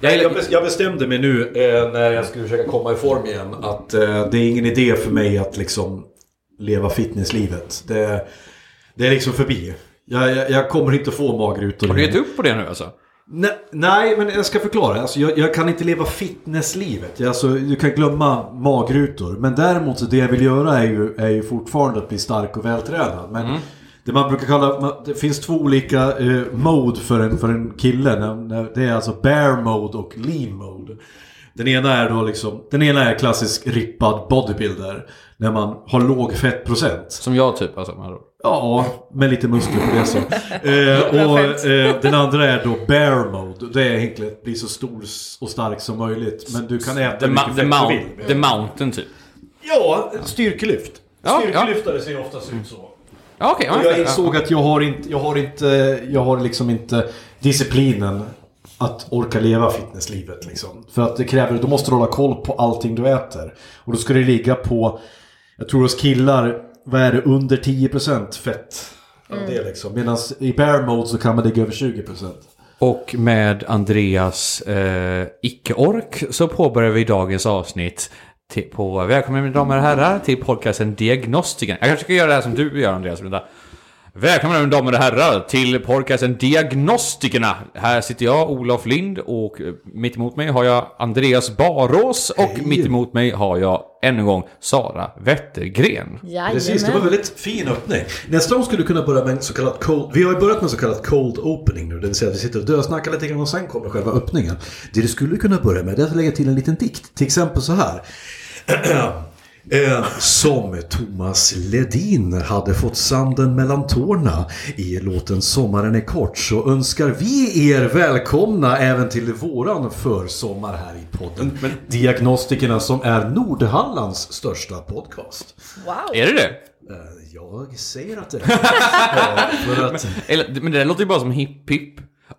Jag, jag, bes- jag bestämde mig nu eh, när jag skulle försöka komma i form igen att eh, det är ingen idé för mig att liksom leva fitnesslivet. Det, det är liksom förbi. Jag, jag, jag kommer inte få magrutor. Har du gett upp på det nu alltså? Nej, nej, men jag ska förklara. Alltså, jag, jag kan inte leva fitnesslivet. Alltså, du kan glömma magrutor. Men däremot så det jag vill göra är ju, är ju fortfarande att bli stark och vältränad. Men Mm. Det man brukar kalla, man- det finns två olika eh, mode för en, för en kille. När, när, det är alltså bear mode och lean mode. Den ena är då liksom, den ena är klassisk rippad bodybuilder. När man har låg fettprocent. Som jag typ alltså. ord. Ja, med lite muskler på det så. Eh, och eh, den andra är då bear mode. Det är egentligen att bli så stor och stark som möjligt. Men du kan äta The, mycket fett du mount, vill. the mountain typ. Ja, styrkelyft. Ja, Styrkelyftare ser oftast ut så. Ja, okej. Och ja, jag ja. insåg att jag har inte, jag har inte, jag har liksom inte disciplinen att orka leva fitnesslivet liksom. För att det kräver, då måste du hålla koll på allting du äter. Och då ska det ligga på, jag tror hos killar, vad är det, under 10% fett. av Det liksom. Medan i bear mode så kan man ligga över 20%. Och med Andreas eh, icke-ork så påbörjar vi dagens avsnitt till, på Välkommen mina damer och herrar till podcasten Diagnostiken. Jag kanske ska göra det här som du gör Andreas. Vänta. Välkomna mina damer och herrar till podcasten Diagnostikerna. Här sitter jag, Olof Lind, och eh, mitt emot mig har jag Andreas Barås och Hej. mitt emot mig har jag ännu en gång Sara Wettergren. Precis, det var en väldigt fin öppning. Nästa gång skulle du kunna börja med en så kallad cold... Vi har ju börjat med en så kallad cold opening nu. Det vill säga att vi sitter och dösnackar lite grann och sen kommer själva öppningen. Det du skulle kunna börja med är att lägga till en liten dikt. Till exempel så här. Eh, Som Thomas Ledin hade fått sanden mellan tårna i låten Sommaren är kort så önskar vi er välkomna även till våran försommar här i podden. Diagnostikerna som är Nordhallands största podcast. Wow. Är det det? Eh, Jag säger att det är Eh, för att, Eller, men det där låter ju bara som hipp hipp.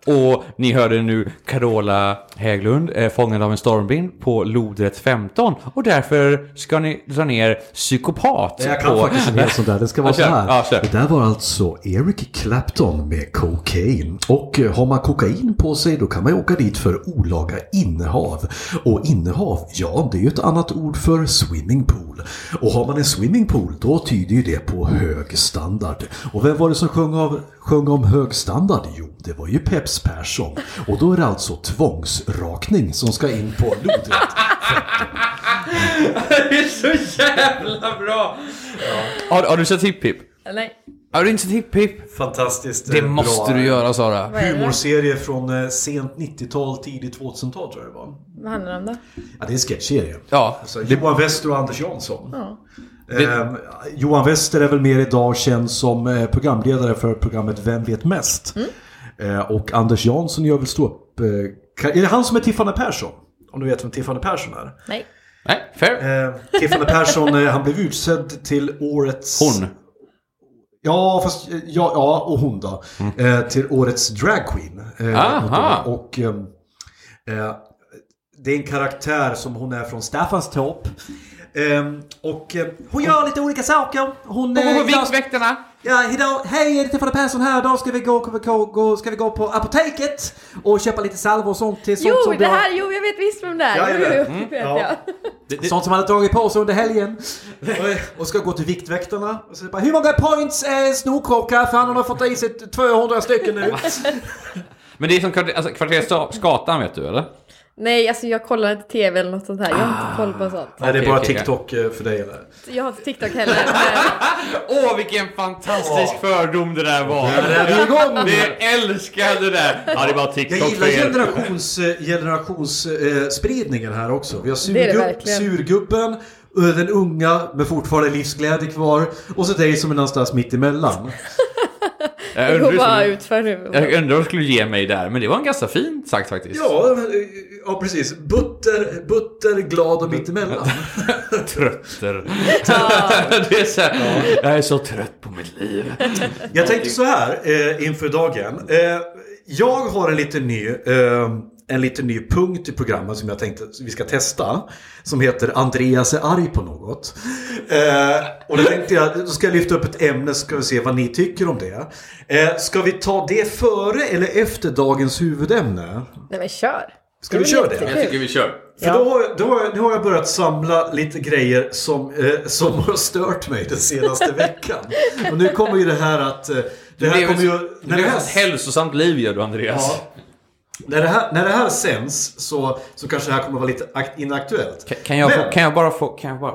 Och ni hörde nu Carola Hägglund, eh, fångad av en stormvind på lodrätt 15. Och därför ska ni dra ner psykopat Jag kan på... faktiskt en sån där. Det ska vara så här. Ja, det där var alltså Eric Clapton med kokain. Och eh, har man kokain på sig då kan man ju åka dit för olaga innehav. Och innehav, ja det är ju ett annat ord för swimmingpool. Och har man en swimmingpool då tyder ju det på hög standard. Och vem var det som sjöng, av, sjöng om hög standard? Jo, det var ju Peps Persson. Och då är det alltså tvångsrakning som ska in på lodrätt. det är så jävla bra! Har, har du sett Hipp Hipp? Nej. Har du inte sett Hipp Hipp? Fantastiskt Det eh, måste bra, du göra Sara. Det? Humorserie från eh, sent 90-tal, tidigt 2000-tal tror jag det var. Vad handlar det om då? Ja, det är en sketchserie. Ja, Alltså, Johan Wester och Anders Jansson. Ja. Eh, Johan Wester är väl mer idag känd som eh, programledare för programmet Vem vet mest? Eh, och Anders Jansson gör väl stå upp... Eh, är det han som är Tiffany Persson? Om du vet vem Tiffany Persson är. Nej. nej, fair. Eh, Tiffany Persson, eh, han blev utsedd till årets... Hon. Ja, fast, ja, ja och hon då. Eh, till årets dragqueen. Eh, Aha. och ehm, eh, det är en karaktär som hon är från Staffanstorp. Och eh, hon gör lite olika saker. Hon... Och eh, på Viktväktarna! Ja, idag, hej, är det Tiffany Persson här. Idag ska vi gå, gå, gå, ska vi gå på apoteket och köpa lite salvor och sånt till sånt Jo, som det har- här, jo jag vet visst vem det är. Ja, jag vet. Mm, det vet ja. jag. Sånt som han hade dragit på sig under helgen. Och- och ska gå till Viktväktarna. Och så bara, Hur många points är snorkråka? För han har fått i sig 200 stycken nu. Men det är som kvarter, alltså, kvarter Sta- Skatan vet du eller? Nej, alltså jag kollar inte TV eller något sånt här. Jag har inte koll på sånt. Nej, det är bara TikTok eh, för dig eller? Jag har inte TikTok heller. Men Åh, vilken fantastisk fördom det där var! Vi älskar det där! Ja, det är bara Jag TikTok gillar för er. generations, eh, generationsspridningen här också. Vi har Det är det surgubb, surgubben, eh, den unga med fortfarande livsglädje kvar och så dig som är någonstans mitt emellan. Jag undrar skulle- jag vad du skulle ge mig där, men det var en ganska fint sagt faktiskt. Ja, eh, ja precis. Butter, butter, glad och mitt emellan. Trötter. det är så här, Jag är så trött på mitt liv. Jag tänkte så här eh, inför dagen. Eh, jag har en liten ny, eh, en liten ny punkt i programmet som jag tänkte att vi ska testa. Som heter Andreas är arg på något. Eh, och då tänkte jag, då ska jag lyfta upp ett ämne så ska vi se vad ni tycker om det. Eh, ska vi ta det före eller efter dagens huvudämne? Nej men kör. Ska Det vi köra det? Jag tycker vi kör. För Ja. då, har jag- då, har jag- nu har jag börjat samla lite grejer som, eh, som har stört mig den senaste veckan. Och nu kommer ju det här att... Eh, det här kommer ju... ett- du lever ett hälsosamt liv gör du Andreas. Ja. När det, här, när det här sänds så, så kanske det här kommer vara lite ak- inaktuellt. Kan- Kan jag, Men- få, kan jag bara få... Kan jag bara...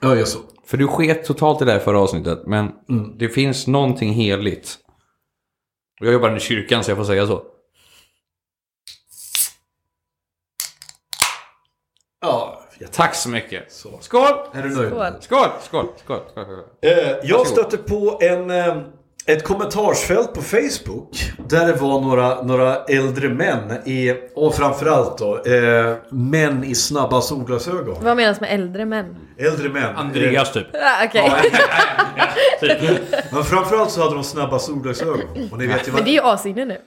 Ja, gör så. För du sket totalt i det där förra avsnittet, men det finns någonting heligt. Och jag jobbar i kyrkan så jag får säga så. Ja, Tack så mycket. Så. Skål! är du nöjd? Skål. Skål! Skål! Skål! skål, skål. Eh, jag stötte på en, eh, ett kommentarsfält på Facebook. Där det var några, några äldre män i, och framförallt då, eh, män i snabba solglasögon. Vad menas med äldre män? Äldre män. Andreas typ. Ah, Okej. Eh, men framförallt så hade de snabba solglasögon. Och ni vet ju Men vad... det är ju asinne nu.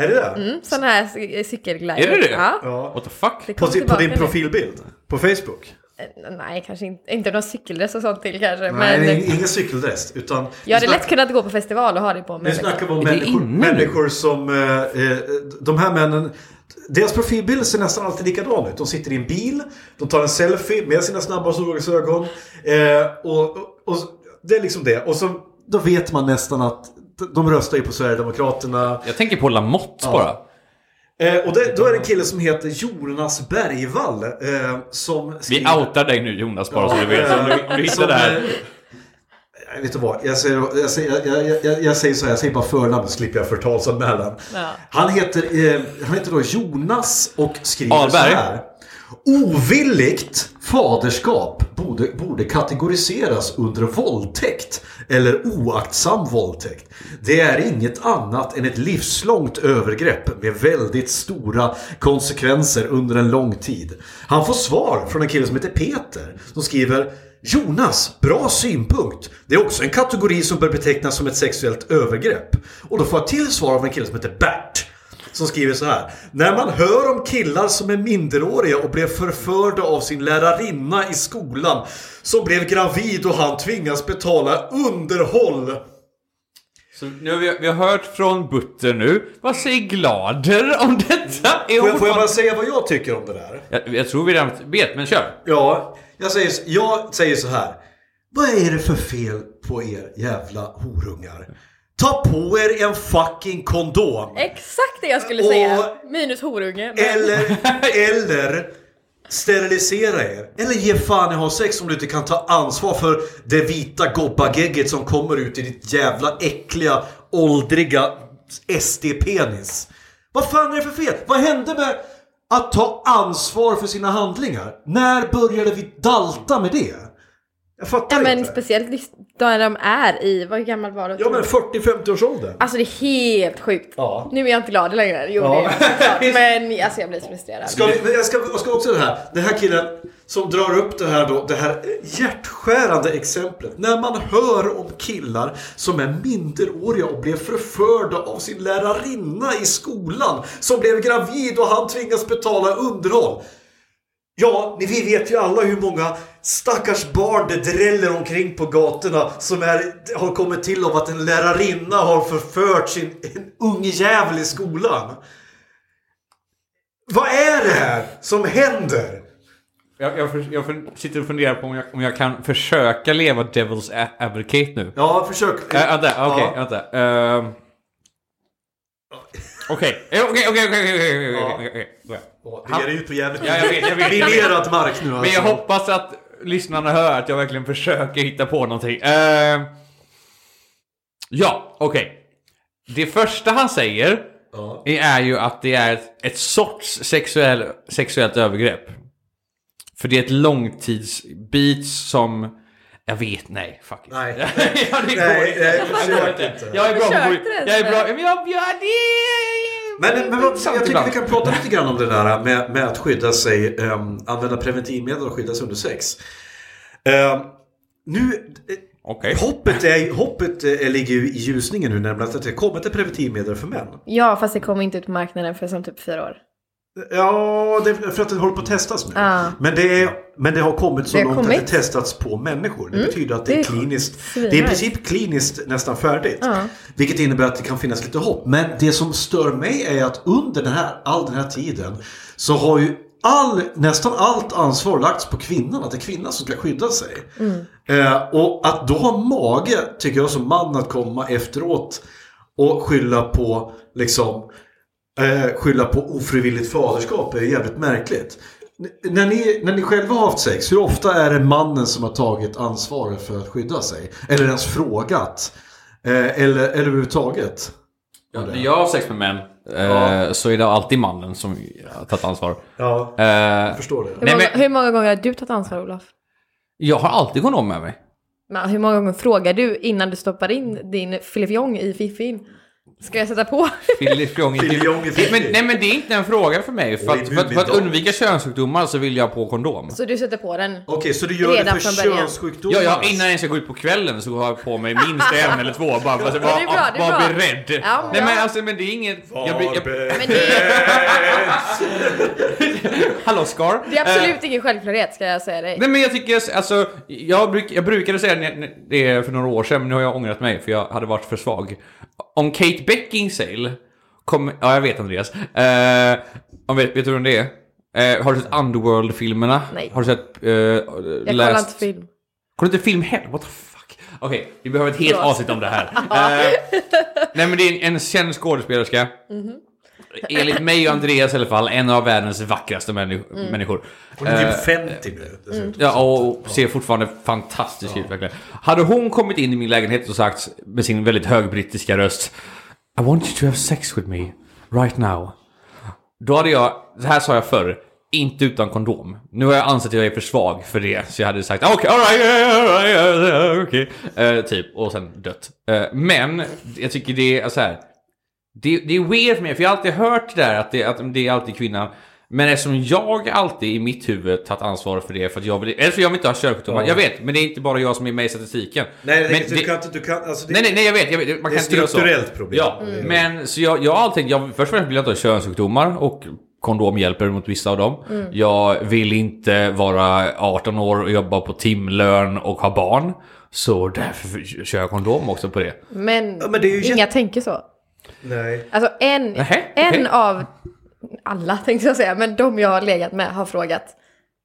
Är det det? Mm, sån här cy- cykelglider. Är det det? Ja. What the fuck? Det På, på din nu. profilbild? På Facebook? Eh, Nej, kanske inte. Inte någon cykeldress och sånt till kanske. Nej, men ingen cykeldress. Utan jag hade vi lätt kunnat gå på festival och ha det på Nu mig. snackar vi om Är det människor, människor som... Eh, eh, de här männen... Deras profilbild ser nästan alltid likadan ut. De sitter i en bil, de tar en selfie med sina snabba solglasögon. Eh, och, och, och det är liksom det. Och så, då vet man nästan att de röstar ju på Sverigedemokraterna. Jag tänker på Lamotte bara. Eh, och det, då är det en kille som heter Jonas Bergvall. Eh, som Vi skriver- outar dig nu Jonas bara så du vet. Om du, om du hittar det här. eh, Jag vet inte vad, jag säger, jag, säger, jag, jag, jag, jag säger så här, jag säger bara förnamnet så slipper jag förtalsanmälan. Ja. Han, heter, eh, han heter då Jonas och skriver så Ahlberg. här. Ovilligt faderskap borde, borde kategoriseras under våldtäkt eller oaktsam våldtäkt. Det är inget annat än ett livslångt övergrepp med väldigt stora konsekvenser under en lång tid. Han får svar från en kille som heter Peter som skriver Jonas, bra synpunkt. Det är också en kategori som bör betecknas som ett sexuellt övergrepp. Och då får jag till svar av en kille som heter Bert. Som skriver så här. När man hör om killar som är minderåriga och blev förförda av sin lärarinna i skolan. Som blev gravid och han tvingas betala underhåll. Så nu har vi, vi har hört från Butter nu. Vad säger Glader om detta? Är Får jag, får jag bara säga vad jag tycker om det där? jag, jag tror vi redan vet, men kör. Ja, jag säger, jag säger så här. Vad är det för fel på er jävla horungar? Ta på er en fucking kondom. Exakt det jag skulle Och- säga. Minus horunge. men- Eller, eller sterilisera er. Eller ge fan i att ha sex om du inte kan ta ansvar för det vita gobbagegget som kommer ut i ditt jävla äckliga, åldriga SD-penis. Vad fan är det för fel? Vad hände med att ta ansvar för sina handlingar? När började vi dalta med det? Jag fattar Ja men inte. speciellt just där de är i, vad gammal var du? Ja men 40-50 års ålder. Alltså det är helt sjukt. Ja. Nu är jag inte glad längre. Jo Ja. det är såklart. Men alltså jag blir så frustrerad. Ska vi, jag, ska, jag ska också det här. Den här killen som drar upp det här då, det här hjärtskärande exemplet. När man hör om killar som är minderåriga och blev förförda av sin lärarinna i skolan. Som blev gravid och han tvingas betala underhåll. Ja, vi vet ju alla hur många stackars barn det dräller omkring på gatorna som är, har kommit till av att en lärarinna har förfört sin en ung jävel i skolan. Vad är det här som händer? Jag, jag, jag sitter och funderar på om jag, om jag kan försöka leva Devil's Advocate nu. Ja, försök. Äh, Vänta, okej, vänta. Ehm. Okej, Eh, okej, okej, okej, okej, okej, okej. Vi är ut på jävligt Ja, jag vet, jag vet. minerad mark nu Men alltså. jag hoppas att lyssnarna hör att jag verkligen försöker hitta på någonting. Eh, ja, okej. Det första han säger Ja. är ju att det är ett, ett sorts sexuell, sexuellt övergrepp. För det är ett långtidsbit som... Jag vet, nej, fuck it. Nej. ja, det går Nej, inte. nej, Det försök inte. inte. Jag är bra på... Det, Jag är bra... Men jag... Ja, det... Men, men jag tycker ibland. vi kan prata lite grann om det där med, med att skydda sig, um, använda preventivmedel och skydda sig under sex. Ehm, nu, Okej. hoppet, är, hoppet eh, ligger ju i ljusningen nu nämligen att det kommit ett preventivmedel för män. Ja, fast det kommer inte ut på marknaden för som typ fyra år. Ja, det är för att det håller på att testas nu. Ja. Men, det är, men det har kommit så Det långt att kommit. det testats på människor. Det betyder att det är det är kliniskt. svinnice. Det är i princip kliniskt nästan färdigt. Ja. Vilket innebär att det kan finnas lite hopp. Men det som stör mig är att under den här, all den här tiden så har ju all, nästan allt ansvar lagts på kvinnan. Att det är kvinnan som ska skydda sig. Eh, och att då ha mage, tycker jag som man, att komma efteråt och skylla på liksom eh, skylla på ofrivilligt faderskap är jävligt märkligt. N- när, ni, när ni själva har haft sex, hur ofta är det mannen som har tagit ansvaret för att skydda sig? Eller ens frågat? Eh, eller, eller överhuvudtaget? Ja, när jag har sex med män eh, så är det alltid mannen som har tagit ansvar. Ja, Eh, jag förstår det. Hur, Nej, många, men- hur många gånger har du tagit ansvar Olof? jag har alltid kondom med mig. Men hur många gånger frågar du innan du stoppar in din filifjong i fiffin? Ska jag sätta på? Fililjong i Det- men, Nej men det är inte en fråga för mig. För att, för, att, för att undvika könssjukdomar så vill jag på kondom. Så du sätter på den? Okej, så du gör Redan det för könssjukdomar? Ja, ja, innan jag ska gå ut på kvällen så har jag på mig minst en eller två bara är vara, bra, det är vara bra. beredd. Ja, Nej men alltså men det är inget... Jag, blir- jag, det är, hallå Scar. det är absolut ingen självklarhet ska jag säga dig. Nej men jag tycker, alltså, jag, bruk, jag brukade säga det- det för några år sedan, men nu har jag ångrat mig för jag hade varit för svag. Om Kate Beckinsale kom, ja jag vet Andreas, eh, om, vet, vet du vem det är? Eh, har du sett Underworld-filmerna? Nej. Har du sett... Eh, Jag kollar inte film. Kollar du inte film heller? What the fuck? Okej, vi behöver ett helt avsnitt om det här. Eh, nej men det är en, en känd skådespelerska. Mhm. Enligt mig och Andreas i alla fall, en av världens vackraste människ- Mm. människor. Hon är Eh, typ 50 nu. dessutom. Ja, och ser fortfarande fantastisk ut verkligen. Hade hon kommit in i min lägenhet och sagt med sin väldigt högbrittiska röst i want you to have sex with me right now. Då hade jag, det här sa jag förr, inte utan kondom. Nu har jag ansett att jag är för svag för det, så jag hade sagt ah, okej, alright, alright, okej. Eh, typ, och sen dött. Eh, men, jag tycker det är så här. Det, det är weird för mig, för jag har alltid hört det där att det, att det är alltid kvinnan. Men eftersom jag alltid i mitt huvud tagit ansvar för det för att jag vill, eller för jag vill inte ha körkortsdomar. Ja. Jag vet, men det är inte bara jag som är med i statistiken. Nej, det, men du kan inte... Du kan, alltså det, Nej, nej, nej, jag vet. Jag vet man Det är kan så. strukturellt problem. Ja, Mm. men så jag, jag har alltid jag, först och främst vill jag inte ha könssjukdomar och kondom hjälper mot vissa av dem. Mm. Jag vill inte vara 18 år och jobba på timlön och ha barn. Så därför kör jag kondom också på det. Men, Ja, men det är ju inga tänker så. Nej. Alltså en, Nähä, en okej. av alla tänkte jag säga, men de jag har legat med har frågat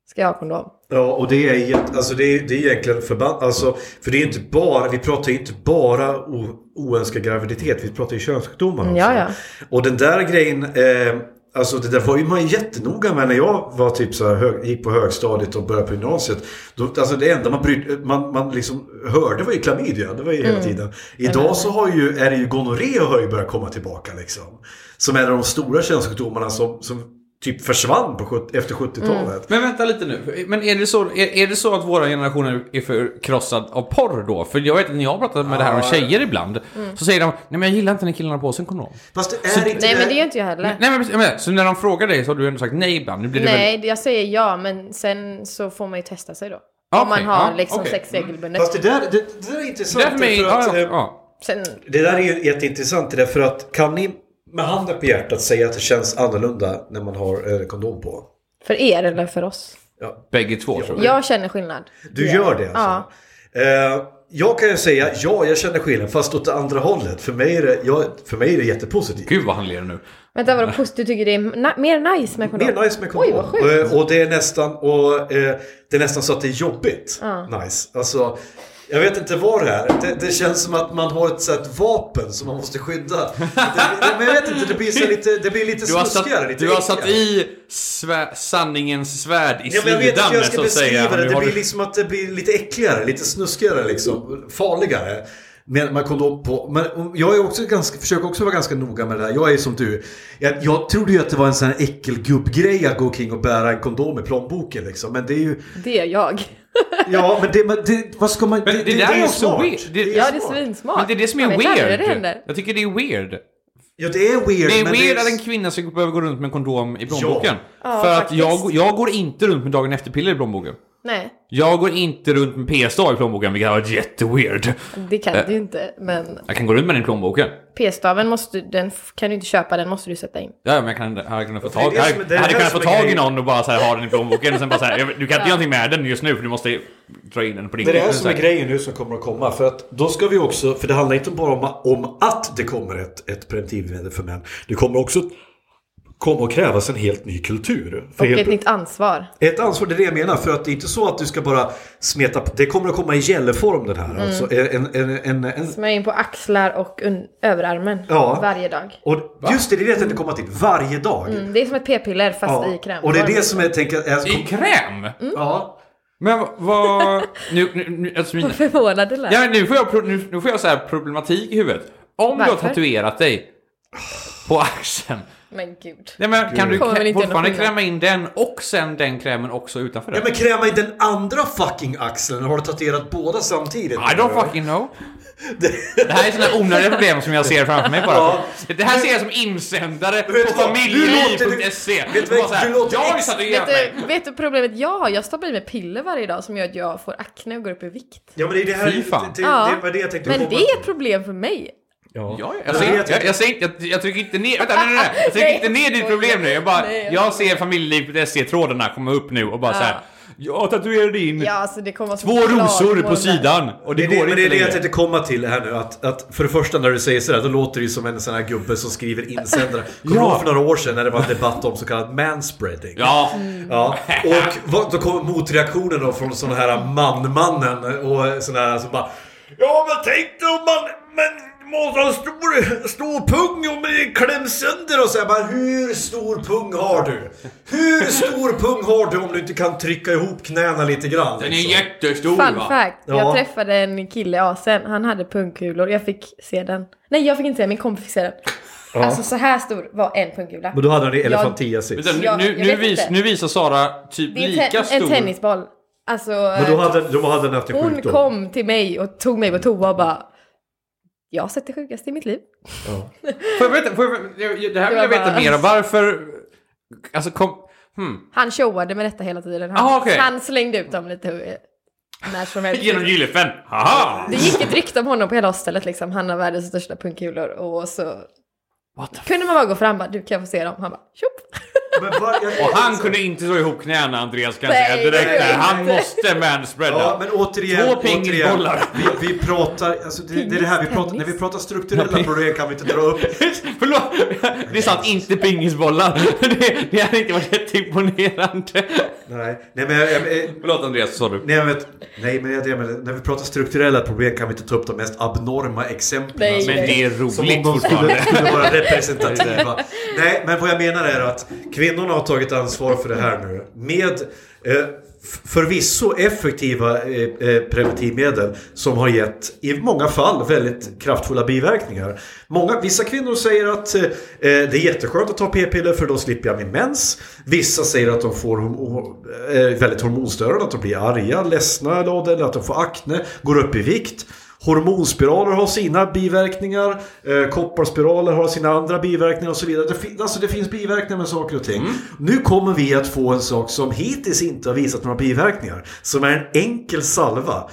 Ska jag ha kondom? Ja, och det är, alltså det är, det är egentligen förbannat. Alltså, för det är inte bara, vi pratar ju inte bara o, oönskad graviditet. Vi pratar ju könssjukdomar också. Ja, ja. Och den där grejen, eh, alltså det där var ju man jättenoga med när jag var typ så här hög, gick på högstadiet och började på gymnasiet. Då, alltså det enda man, bryd, man, man liksom hörde var ju klamydia. Det var ju hela Mm. tiden. Idag så har ju, är det ju gonorré har ju börjat komma tillbaka liksom. Som är en av de stora könssjukdomarna som, som typ försvann på, sjut- efter 70-talet. Men vänta lite nu. Men är det så, är, är det så att våra generationer är förkrossad av porr då? För jag vet att när jag pratar med det här om tjejer ibland. Så säger de, nej men jag gillar inte när killarna har på sig en kondom. Fast det är inte Nej men det gör inte jag heller. Nej men, men så när de frågar dig så har du ändå sagt nej ibland. Nu blir det väl... Nej, jag säger ja, men sen så får man ju testa sig då. Okej, Om man har ja, liksom okej. sex regelbundet. Fast det där, det, det där är Det intressant. är för mig, för att, ja, ja, ja. Sen, Det där är ju jätteintressant det där för att kan ni med handen på hjärtat säga att det känns annorlunda när man har eh, kondom på? för er eller för oss? Ja. Bägge två tror jag. Jag känner skillnad. Du gör det alltså? Eh, jag kan ju säga ja, jag känner skillnad fast åt det andra hållet. För mig är det, jag, för mig är det jättepositivt. Gud vad han ler nu. Vänta, vadå positivt? Du tycker det är na- mer nice med kondom? Mer nice med Oj, kondom. vad sjukt. Eh, och det är nästan, och, eh, det är nästan så att det är jobbigt. Ja. Nice. Alltså, Jag vet inte vad det är. Det, det känns som att man har ett, så ett vapen som man måste skydda. Det, det, men jag vet inte, det blir, så lite, det blir lite Du har satt, snuskigare. Lite du har satt i svä, sanningens svärd i Ja, men jag vet inte hur jag ska beskriva det. Det blir liksom att det blir lite äckligare, lite snuskigare liksom. Farligare. Med, med kondom på. Men jag är också ganska, försöker också vara ganska noga med det här. Jag är som du. Jag, jag trodde ju att det var en sån här äckelgubbgrej att gå omkring och bära en kondom i plånboken liksom. Men det är ju... Det är jag. Ja, men det, men det vad ska man... Men det där är ju också smart. weird. Det- Ja, det är smart. svinsmart. Men det är det som är weird. det. Jag tycker det är weird. Ja, det är weird. Det är men weird att en kvinna ska behöva gå runt med en kondom i plånboken. Ja, För att faktiskt. jag, jag går inte runt med dagen efter-piller i plånboken. Nej, Jag går inte runt med PS-stav i plånboken, vilket har varit jätteweird. det kan Äh. du ju inte. Men Jag kan gå runt med den i plånboken. p-staven måste, den kan du inte köpa, den måste du sätta in. Ja, men jag kan, jag hade kunnat få tag, jag hade, jag hade kunnat få tag i någon och bara så här, ha den i plånboken och sen bara så här, jag- du kan inte göra någonting med den just nu för du måste dra in den på din Det är det här som är grejen nu som kommer att komma. För att då ska vi också, för det handlar inte bara om, om att det kommer ett, ett preventivmedel för män. Det kommer också komma att krävas en helt ny kultur. För Och helt, ett nytt ansvar. ett ansvar, det är det jag menar. För att det är inte så att du ska bara smeta på. Det kommer att komma i gälleform den här. Mm. Alltså, en, en, en, en, Smörja in på axlar och un- överarmen Ja. varje dag. och just det, det är det jag tänkte komma till. Varje dag. Mm, det är som ett p-piller fast Ja. i kräm. Och det är det som jag tänker... Är, I kräm? Mm. Ja. Men vad- vad... Nu, nu, nu, alltså mina, Förvånad du lät. ja, nu får jag, nu, nu får jag så här problematik i huvudet. Om du har Varför? tatuerat dig på axeln. Men gud. Nej, men kan du Kommer väl krä- inte göra fortfarande någon skillnad. kräma in den och sen den krämen också utanför Ja den? men kräma i den andra fucking axeln. Har du tatuerat båda samtidigt? I don't fucking know. Det här är sådana onödiga problem som jag ser framför mig bara. Ja. Det här ser jag som insändare Vet på du vad? familjeliv.se. Vet du vad? Bara så här, Du låter Jag har ju ex- tatuerat Vet mig. du, vet du problemet jag har? Jag stoppar i mig piller varje dag som gör att jag får akne och går upp i vikt. Ja men det är det här... Fy fan. Det, det, Ja. det var det jag tänkte Men komma det är ett problem för mig. Ja. Ja, Men jag, säger, är jag, det jag, säger, jag, jag trycker inte ner, vänta, nej, nej, nej. Jag trycker inte ner ditt problem nu. Jag bara, Nej, jag jag ser familjeliv.se-trådarna komma upp nu och bara Ja. så här. Jag tatuerade in Ja, alltså två rosor på sidan och det, Det, är det, går men det är inte det jag tänkte komma till här nu. Att, att för det första när du säger sådär, då låter det ju som en sån här gubbe som skriver insändare. Kommer Ja. för några år sedan när det var en debatt om så kallad manspreading? Ja, Ja, och vad, då kommer motreaktionen då från sån här man-mannen och sån här som bara Ja men tänk dig om man men, måste ha en stor, stor pung och man kläms sönder och så här, bara Hur stor pung har du? Hur stor pung har du om du inte kan trycka ihop knäna lite grann? den är liksom? jättestor Fun va? fact. Ja. Jag träffade en kille i Asien. Han hade pungkulor. Jag fick se den. Nej, jag fick inte se den. Min kompis fick se den. Alltså så här stor var en pungkula. Men då hade han elefantiasis. Nu, Ja, nu, jag nu, vet vis, nu visar Sara typ Det är lika te- stor. en tennisboll. Alltså, Men då hade, då hade han haft en hon sjukdom. kom till mig och tog mig på toa och bara Jag har sett det sjukaste i mitt liv. Får jag veta, får jag, det här vill jag veta bara- mer om. Varför... Alltså kom... Hmm. Han showade med detta hela tiden. Han, Ah, okej. han slängde ut dem lite när som helst. Genom gyllefen. Haha! Det gick ett rykte om honom på hela hostelet liksom. Han har världens största pungkulor och så kunde man bara gå fram och bara, du kan jag få se dem? Han bara, tjopp! Men Och han kunde inte slå ihop knäna Andreas kan jag säga direkt där. är Han måste manspreada. Ja, men återigen, Två pingisbollar. vi, vi pratar, alltså det, det är det här vi pratar, när vi pratar strukturella problem kan vi inte dra upp Förlåt, det är sant, inte pingisbollar. Det, det hade inte varit jätteimponerande. Nej, nej men jag, jag, jag, Förlåt Andreas, sa du? nej, vet, nej men jag, när vi pratar strukturella problem kan vi inte ta upp de mest abnorma exemplen. Nej, Men det är roligt de fortfarande. representativa. Nej, men vad jag menar är att kvinnorna har tagit ansvar för det här nu. Med eh, förvisso effektiva eh, eh, preventivmedel som har gett i många fall väldigt kraftfulla biverkningar. Många, vissa kvinnor säger att eh, det är jätteskönt att ta p-piller för då slipper jag min mens. Vissa säger att de får eh, väldigt hormonstörande, att de blir arga, ledsna eller att de får akne, går upp i vikt. Hormonspiraler har sina biverkningar. Eh, kopparspiraler har sina andra biverkningar och så vidare. Det, fin- alltså det finns biverkningar med saker och ting. Nu kommer vi att få en sak som hittills inte har visat några biverkningar. Som är en enkel salva.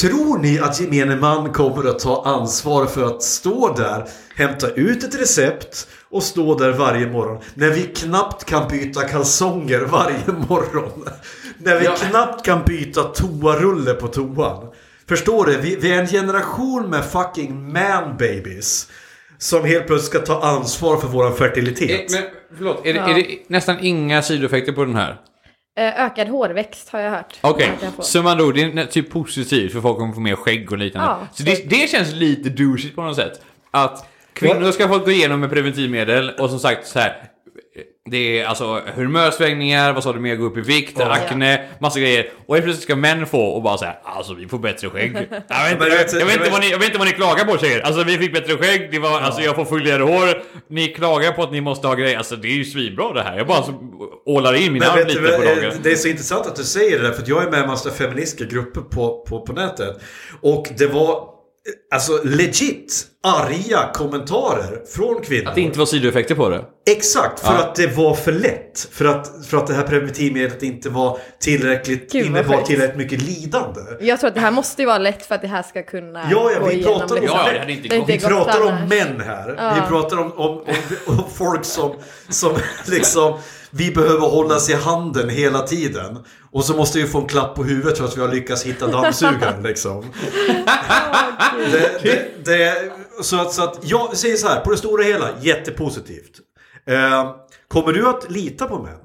Tror ni att gemene man kommer att ta ansvar för att stå där, hämta ut ett recept och stå där varje morgon när vi knappt kan byta kalsonger varje morgon? När vi Ja. knappt kan byta toarulle på toan. Förstår du? Vi, vi är en generation med fucking man babies som helt plötsligt ska ta ansvar för våran fertilitet. Eh, Men förlåt, är det, Ja. är det nästan inga sidoeffekter på den här? Eh, ökad hårväxt har jag hört. Okej, så man då, det är typ positivt för folk kommer få mer skägg och liknande. Ja, så det, det känns lite douchigt på något sätt. Att kvinnor ska få gå igenom med preventivmedel och som sagt så här. Det är alltså humörsvängningar, vad sa du mer, gå upp i vikt, akne, massa grejer. Och helt plötsligt ska män få och bara säga alltså vi får bättre skägg. Jag vet, inte, Men jag, jag, vet vad ni, jag vet inte vad ni klagar på tjejer. Alltså vi fick bättre skägg, det var, alltså jag får fulligare hår. Ni klagar på att ni måste ha grejer. Alltså det är ju svinbra det här. Jag bara så, ålar in min Men vet lite du, på dagen. det är så intressant att du säger det där, för att jag är med i en massa feministiska grupper på, på, på nätet. Och det var alltså legit arga kommentarer från kvinnor. Att det inte var sidoeffekter på det. Exakt, för Ja. att det var för lätt. För att, för att det här preventivmedlet inte var tillräckligt, Gud, innebar tillräckligt mycket lidande. Jag tror att det här måste ju vara lätt för att det här ska kunna Ja, ja, gå vi igenom. pratar om-. Ja, det inte Det. Vi pratar om män här. Vi pratar om, om, om, om folk som, som liksom vi behöver hållas i handen hela tiden. Och så måste vi få en klapp på huvudet för att vi har lyckats hitta dammsugaren liksom. det, det, det, så, att, så att jag säger så här, på det stora hela, jättepositivt. Eh, kommer du att lita på män?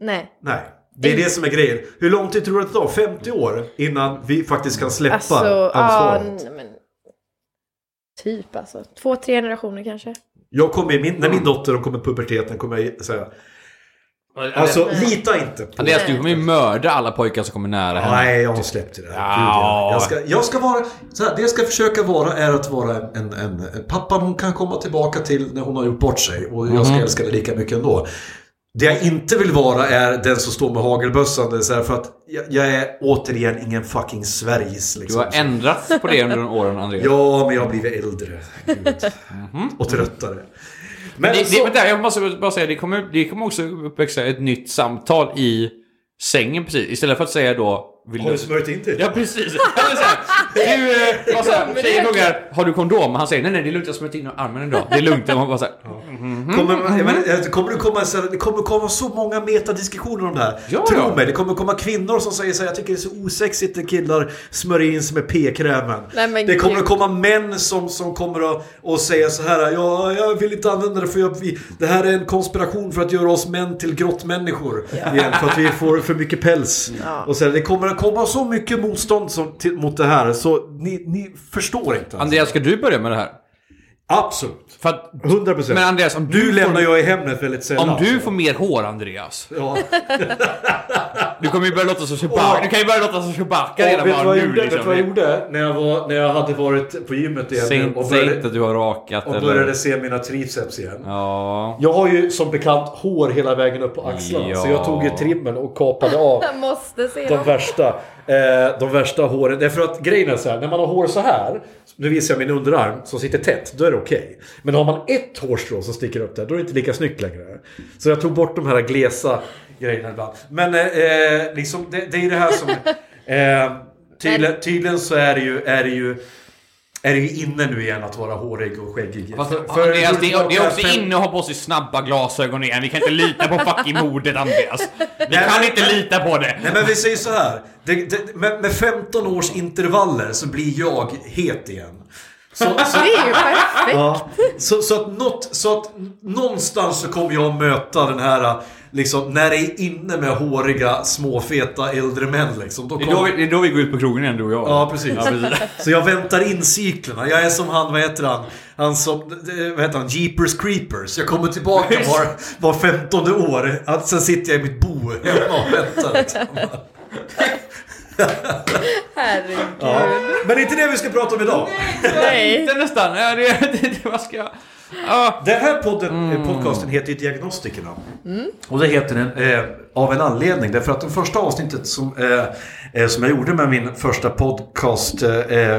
Nej. Nej. Det är det som är grejen. Hur lång tid tror du att det tar? 50 år innan vi faktiskt kan släppa Alltså, ansvaret? nej, men... Typ alltså. Två, tre generationer kanske. Jag kommer, min, när min dotter kommer i puberteten kommer jag säga Alltså lita inte på... Andreas, du kommer ju mörda alla pojkar som kommer nära henne. Nej, jag har släppt det där. Ja. Gud, ja. jag, ska, jag ska vara... Så här, det jag ska försöka vara är att vara en, en, en... Pappan hon kan komma tillbaka till när hon har gjort bort sig. Och jag ska älska det lika mycket ändå. Det jag inte vill vara är den som står med hagelbössan. Så här, för att jag, jag är återigen ingen fucking Sveriges Du liksom. har ändrat på det under de åren, Andreas. Ja, men jag har blivit äldre. Gud. Och tröttare. Men Det, så... det, vänta, jag måste bara säga, det kommer, det kommer också uppväxa ett nytt samtal i sängen precis. Istället för att säga då... Vill Har du smörjt in till? Ja, precis. Du, eh, bara så här, tjejen frågar, har du kondom? Han säger, nej, nej, det är lugnt, jag har smörjt in armen idag. Det är lugnt. Man bara så här, Kommer, jag menar, det kommer det komma, så här- det kommer komma så många metadiskussioner om det här. Ja, Tro ja. mig, det kommer komma kvinnor som säger så här, jag tycker det är så osexigt när killar smörjer in sig med p-krämen. Det kommer att komma män som, som kommer att och säga så här, ja, jag vill inte använda det för jag, vi, det här är en konspiration för att göra oss män till grottmänniskor. Igen, för att vi får för mycket päls. Ja. Och så här, det kommer att komma så mycket motstånd som, till, mot det här, så ni, ni förstår inte. Alltså. Andreas, ska du börja med det här? Absolut. För att, 100%. men Andreas, om Du du, lämnar får, jag i hemmet väldigt sällan. om du får mer hår, Andreas. Ja. Du kommer ju börja låta som Chewbacca. Du kan ju börja låta som Chewbacca redan vet bara nu gjorde? Vet du vad jag liksom. gjorde? När jag, var, när jag hade varit på gymmet igen Säg, och säg inte att du har rakat och eller... började se mina triceps igen. Ja. Jag har ju som bekant hår hela vägen upp på axlarna. Ja. Så jag tog ju trimmen och kapade av måste se de värsta, eh, de värsta håren. Därför att grejen är så här, när man har hår så här. Nu visar jag min underarm som sitter tätt. Då är det okej. Men har man ett hårstrå som sticker upp där, då är det inte lika snyggt längre. Så jag tog bort de här glesa grejerna ibland. Men eh, eh, liksom, det, det är det här som... Eh, tydligen, tydligen så är det ju... Är det ju är det ju inne nu igen att vara hårig och skäggig. Fast, För- för- Andreas, det, är, det är också inne att ha på sig snabba glasögon igen. Vi kan inte lita på fucking modet, Andreas. Vi kan men- inte lita på det. Nej men vi säger så här. Det, det, med, med 15 års intervaller så blir jag het igen. Så, så, Det är ju perfekt. ja, så, så, att något, så att någonstans så kommer jag möta den här, liksom, när det är inne med håriga, småfeta äldre män liksom. Då Det är, då kommer, vi, det är då vi går ut på krogen igen, du och jag. Ja, precis. Ja, precis. Så jag väntar in cyklerna. Jag är som han, vad heter han? Han som, vad heter han? Jeepers Creepers. Jag kommer tillbaka var, var femtonde år. Att Sen sitter jag i mitt bo hemma och väntar. Liksom. Herregud. Ja. Men det är inte det vi ska prata om idag. Nej. Inte nästan. Ja, det, det, det, vad ska jag... Ja. Den här podden, eh, podcasten heter ju Diagnostikerna. Och det heter den eh, av en anledning. Därför att det första avsnittet som, eh, eh, som jag gjorde med min första podcast eh,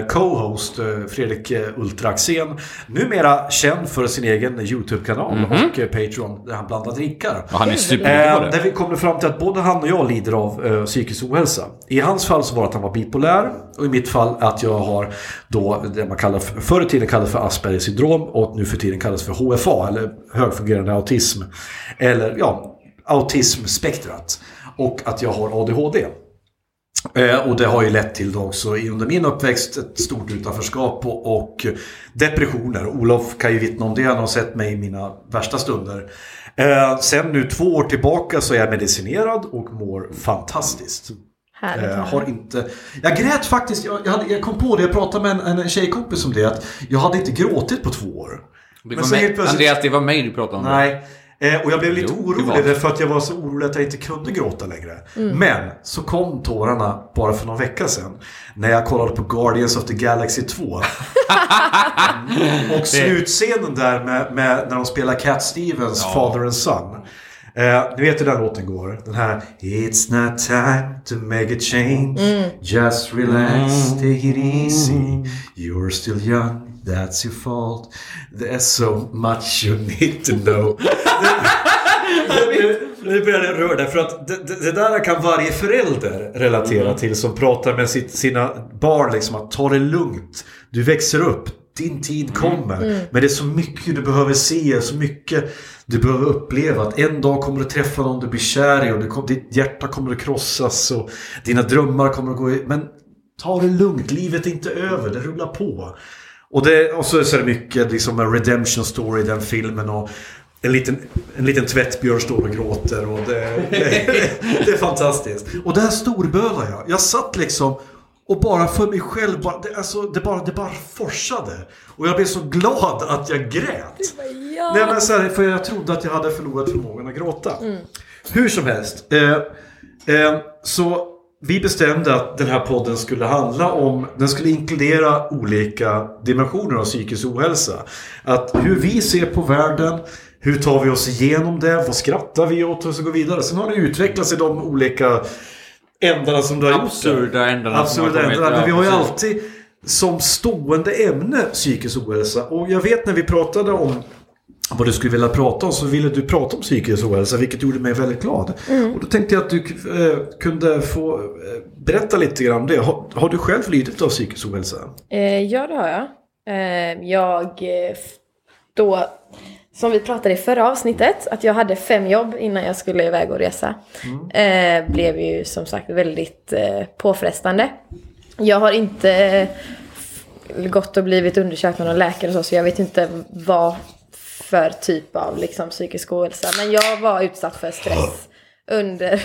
co-host eh, Fredrik eh, Ultra Axén. Numera känd för sin egen YouTube-kanal och eh, Patreon där han bland annat drinkar. Ja, han är Eh, det. där vi kom fram till att både han och jag lider av eh, psykisk ohälsa. I hans fall så var det att han var bipolär och i mitt fall att jag har då det man kallar för, förr i tiden kallades för Aspergers syndrom och nu för tiden kallas för HFA eller högfungerande autism. Eller ja, autismspektrat. Och att jag har ADHD. Eh, och det har ju lett till också i- under min uppväxt ett stort utanförskap och, och depressioner. Olof kan ju vittna om det, han har sett mig i mina värsta stunder. Eh, sen nu två år tillbaka så är jag medicinerad och mår fantastiskt. Eh, har inte... Jag grät faktiskt, jag, jag, hade, jag kom på det, jag pratade med en, en tjejkompis om det, att jag hade inte gråtit på två år. Det Men så mig, helt plötsligt- Andreas, det var mig du pratade om. Nej. Eh, och jag blev lite Jo, orolig det. därför att jag var så orolig att jag inte kunde gråta längre. Mm. Men så kom tårarna bara för någon vecka sedan. När jag kollade på Guardians of the Galaxy 2. och slutscenen där med, med när de spelar Cat Stevens Father and Son. Eh, ni vet hur den låten går. Den här It's not time to make a change Just relax, take it easy You're still young, that's your fault There's so much you need to know Nu börjar det röra för att det, det, det där kan varje förälder relatera till som pratar med sitt, sina barn liksom att ta det lugnt. Du växer upp, din tid kommer. Men det är så mycket du behöver se, så mycket du behöver uppleva. Att en dag kommer du träffa någon du blir kär i och kom, ditt hjärta kommer att krossas och dina drömmar kommer att gå i... Men ta det lugnt, livet är inte över, det rullar på. Och, det, och så, så är det mycket liksom en redemption story i den filmen och en liten, en liten tvättbjörn står och gråter och det, det, det är fantastiskt. Och där storbölar jag. Jag satt liksom och bara för mig själv, bara, det, alltså, det, bara, det bara forsade. Och jag blev så glad att jag grät. Nej, men så här, för jag trodde att jag hade förlorat förmågan att gråta. Hur som helst. Eh, eh, så vi bestämde att den här podden skulle handla om, den skulle inkludera olika dimensioner av psykisk ohälsa. Att hur vi ser på världen, hur tar vi oss igenom det, vad skrattar vi åt och så går vidare. Sen har det utvecklats i de olika ändarna som du har gjort. Absurda ändarna Absurda ändarna. Men vi har ju alltid som stående ämne psykisk ohälsa. Och jag vet när vi pratade om vad du skulle vilja prata om så ville du prata om psykisk ohälsa vilket gjorde mig väldigt glad. Och då tänkte jag att du eh, kunde få eh, berätta lite grann om det. Har, har du själv lidit av psykisk ohälsa? Eh, ja, det har jag. Eh, jag, eh, då, som vi pratade i förra avsnittet, att jag hade fem jobb innan jag skulle iväg och resa. Eh, blev ju som sagt väldigt påfrestande. Jag har inte gått och blivit undersökt med någon läkare och så, så jag vet inte vad för typ av liksom, psykisk ohälsa. Men jag var utsatt för stress under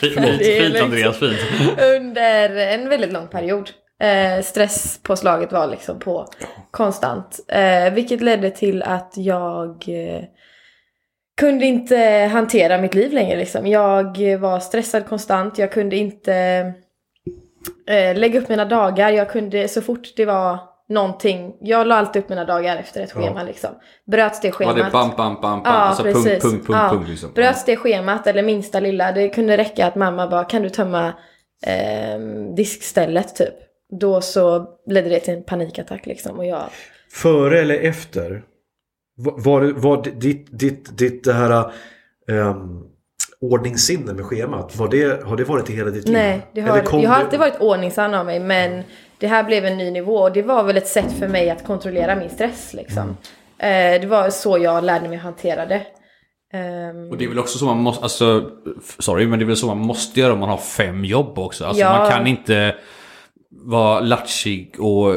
Fint, fint liksom- Andreas, fint. under en väldigt lång period. Eh, stresspåslaget var liksom på konstant. Eh, vilket ledde till att jag eh, kunde inte hantera mitt liv längre. Liksom. Jag var stressad konstant. Jag kunde inte eh, lägga upp mina dagar. Jag kunde så fort det var någonting. Jag la alltid upp mina dagar efter ett schema. Liksom. Bröts det schemat. det bam, bam, bam, bam? Ja, alltså punkt, precis. punkt, punkt, ja. punkt liksom. Bröts det schemat eller minsta lilla, det kunde räcka att mamma bara kan du tömma eh, diskstället typ. Då så ledde det till en panikattack liksom och jag... Före eller efter? Var, var, ditt, ditt, ditt det här um, ordningssinne med schemat, var det, har det varit i hela ditt liv? Nej, det Eller har, kom jag har alltid varit ordningsam av mig men det här blev en ny nivå och det var väl ett sätt för mig att kontrollera min stress liksom. Mm. Eh, det var så jag lärde mig att hantera det. Ehm, Och det är väl också så man måste, alltså, sorry, men det är väl så man måste göra om man har fem jobb också. Alltså Ja. man kan inte vara latchig och,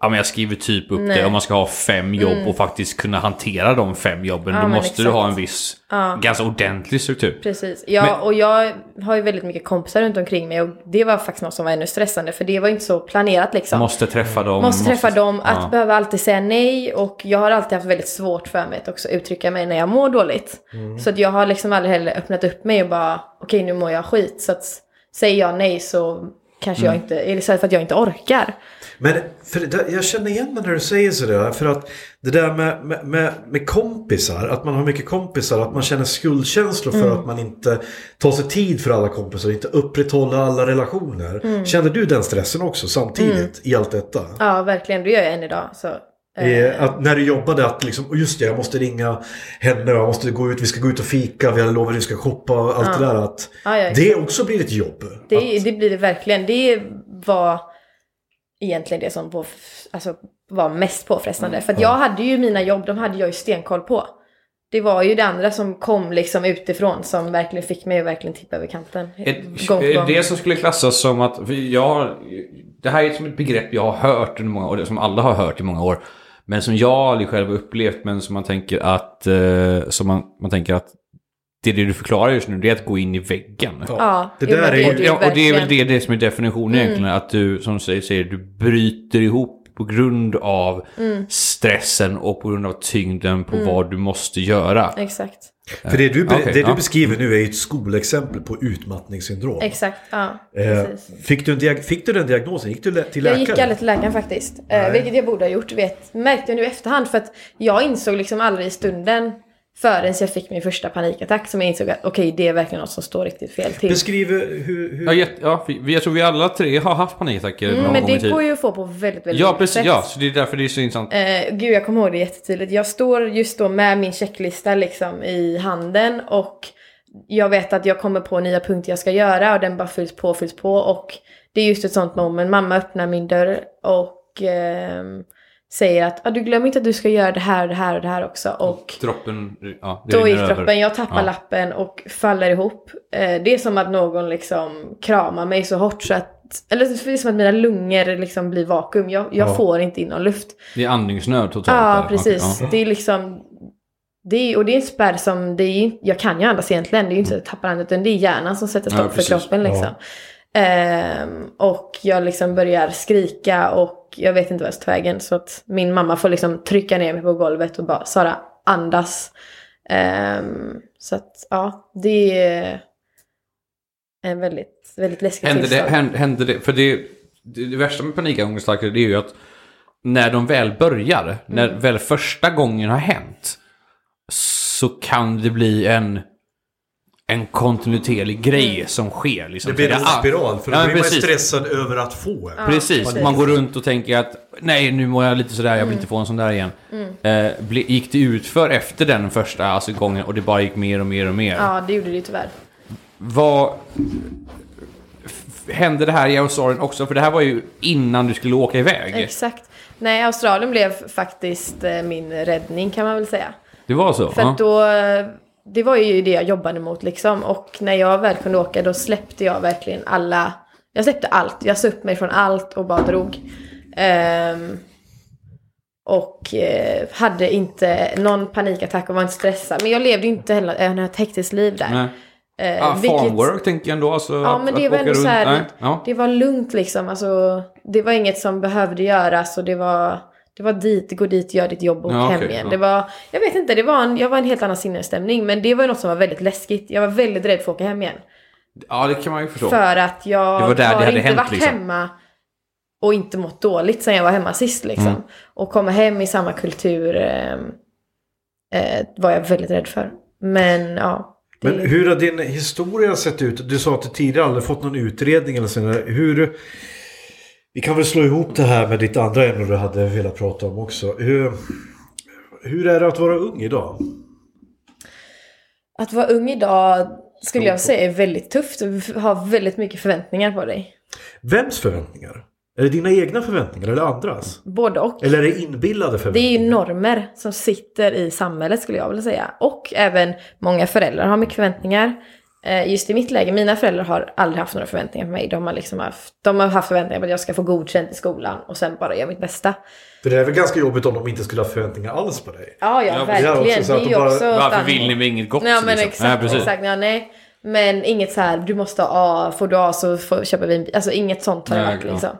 ja men jag skriver typ upp Nej. det om man ska ha fem jobb och faktiskt kunna hantera de fem jobben. Ja, då måste du exakt. ha en viss, ganska ordentlig struktur. Precis. Ja, Men- och jag har ju väldigt mycket kompisar runt omkring mig och det var faktiskt något som var ännu stressande för det var inte så planerat liksom. Måste träffa dem. Måste träffa dem, att ja. behöva alltid säga nej och jag har alltid haft väldigt svårt för mig att också uttrycka mig när jag mår dåligt. Så att jag har liksom aldrig heller öppnat upp mig och bara okej nu mår jag skit så att säger jag nej så kanske jag inte, eller så för att jag inte orkar. Men för jag känner igen mig när du säger sådär. För att det där med, med, med, kompisar, att man har mycket kompisar, att man känner skuldkänslor för att man inte tar sig tid för alla kompisar, inte upprätthåller alla relationer. Kände du den stressen också samtidigt i allt detta? Ja verkligen, det gör jag än idag. Så, eh, Eh, Att när du jobbade att liksom, "Åh, just det, jag måste ringa henne, jag måste gå ut, vi ska gå ut och fika, vi har lovat att vi ska shoppa allt det där. Att Ja, ja, det också blir ett jobb. Det, Att, det blir det verkligen. Det var egentligen det som på, alltså, var mest påfrestande. För att jag hade ju mina jobb, de hade jag ju stenkoll på. Det var ju det andra som kom liksom utifrån som verkligen fick mig att verkligen tippa över kanten. Är, Gång är gång. det som skulle klassas som att, jag, det här är som ett begrepp jag har hört under många år, som alla har hört i många år. Men som jag aldrig själv har upplevt, men som man tänker att, eh, som man, man tänker att det, det du förklarar just nu, det är att gå in i väggen. Ja, Det jo, där men är ju- det Och, ja, och det är väl det, det som är definitionen egentligen, att du, som du säger, säger, du bryter ihop på grund av stressen och på grund av tyngden på vad du måste göra. Exakt. För det du, be- Okej, det du ja. beskriver nu är ju ett skolexempel på utmattningssyndrom. Exakt, ja. Eh, Precis. fick, du en fick du den diagnosen? Gick du lä- till Jag läkare? gick aldrig till läkaren faktiskt. Eh, vilket jag borde ha gjort, vet. Märkte jag nu i efterhand. För att jag insåg liksom aldrig i stunden förrän jag fick min första panikattack som jag insåg att okej, det är verkligen något som står riktigt fel till. Beskriv hur... hur... Ja, jätte, ja, jag tror vi alla tre har haft panikattacker Mm, någon men gång det går ju att få på väldigt, väldigt Ja, precis. sätt. Ja, så det är därför det är så intressant. Eh, gud, jag kommer ihåg det jättetydligt. Jag står just då med min checklista liksom i handen och jag vet att jag kommer på nya punkter jag ska göra och den bara fylls på, fylls på och det är just ett sånt moment. Mamma öppnar min dörr och ehm, säger att ah, du glömmer inte att du ska göra det här och det här och det här också. Och Droppen, ja, då gick droppen, jag tappar Ja. lappen och faller ihop. Eh, det är som att någon liksom kramar mig så hårt så att eller det är som att mina lungor liksom blir vakuum. Jag, jag Ja. får inte in någon luft. Det är andningsnöd totalt. Ja, där. precis. Okej, Det är liksom... Det är, och det är en spärr som, det är, jag kan ju andas egentligen, det är ju inte så att jag tappar andan utan det är hjärnan som sätter stopp för kroppen liksom. Ehm, och jag liksom börjar skrika och jag vet inte vad jag ska ta vägen så att min mamma får liksom trycka ner mig på golvet och bara Sara, andas. Ehm, så att ja, det är en väldigt, väldigt läskig Hände det, tillstånd. hände, hände det, för det, det, det värsta med panikångestattacker det är ju att när de väl börjar, när Mm. väl första gången har hänt, så kan det bli en, en kontinuerlig grej Mm. som sker. Liksom. Det blir en spiral, för då Ja, blir man precis. stressad över att få en. Precis, man går runt och tänker att nej nu mår jag lite sådär, jag vill inte få en sån där igen. Mm. Eh, gick det ut för efter den första alltså, gången och det bara gick mer och mer och mer? Ja, det gjorde det tyvärr. Vad... Hände det här i Australien också? För det här var ju innan du skulle åka iväg. Exakt. Nej, Australien blev faktiskt eh, min räddning kan man väl säga. Det var så? För ja. att då, det var ju det jag jobbade mot liksom. Och när jag väl kunde åka då släppte jag verkligen alla, jag släppte allt. Jag sa upp mig från allt och bara drog. Ehm, och eh, hade inte någon panikattack och var inte stressad. Men jag levde ju inte heller eh, ett hektiskt liv där. Nej. Eh, Ah, vilket- farmwork tänker jag ändå. Alltså, Ja att- men det var ändå så här, ja. det var lugnt liksom. Alltså, det var inget som behövde göras och det var, det var dit, gå dit, gör ditt jobb och Ja, hem okej, igen. ja. Det var, jag vet inte, det var en, jag var en helt annan sinnesstämning. Men det var ju något som var väldigt läskigt. Jag var väldigt rädd för att åka hem igen. ja, det kan man ju förstå. För att jag Det var där det har hade inte hänt, varit liksom. hemma och inte mått dåligt sen jag var hemma sist liksom. Mm. Och komma hem i samma kultur eh, eh, var jag väldigt rädd för. Men ja. Det, Men hur har din historia sett ut? Du sa att du tidigare aldrig fått någon utredning eller så. Hur... Vi kan väl slå ihop det här med ditt andra ämne du hade velat prata om också. Hur, hur är det att vara ung idag? Att vara ung idag skulle jag säga är väldigt tufft. Du har väldigt mycket förväntningar på dig. Vems förväntningar? Är det dina egna förväntningar eller andras? Både och. Eller är det inbillade Det är förväntningar? ju normer som sitter i samhället skulle jag vilja säga. Och även många föräldrar har mycket förväntningar. Eh, Just i mitt läge, mina föräldrar har aldrig haft några förväntningar på mig. De har, liksom haft, de har haft förväntningar på att jag ska få godkänt i skolan och sen bara göra mitt bästa. För det är väl ganska jobbigt om de inte skulle ha förväntningar alls på dig? Ja, ja, Ja, det är verkligen. så Det är de ju bara- också... ett Varför vill ni med inget gott? Ja, men liksom? exakt. Ja, precis. exakt ja, nej. Men inget så här, du måste ha A, får du A så får, köper vi en bil. Alltså inget sånt har det varit liksom.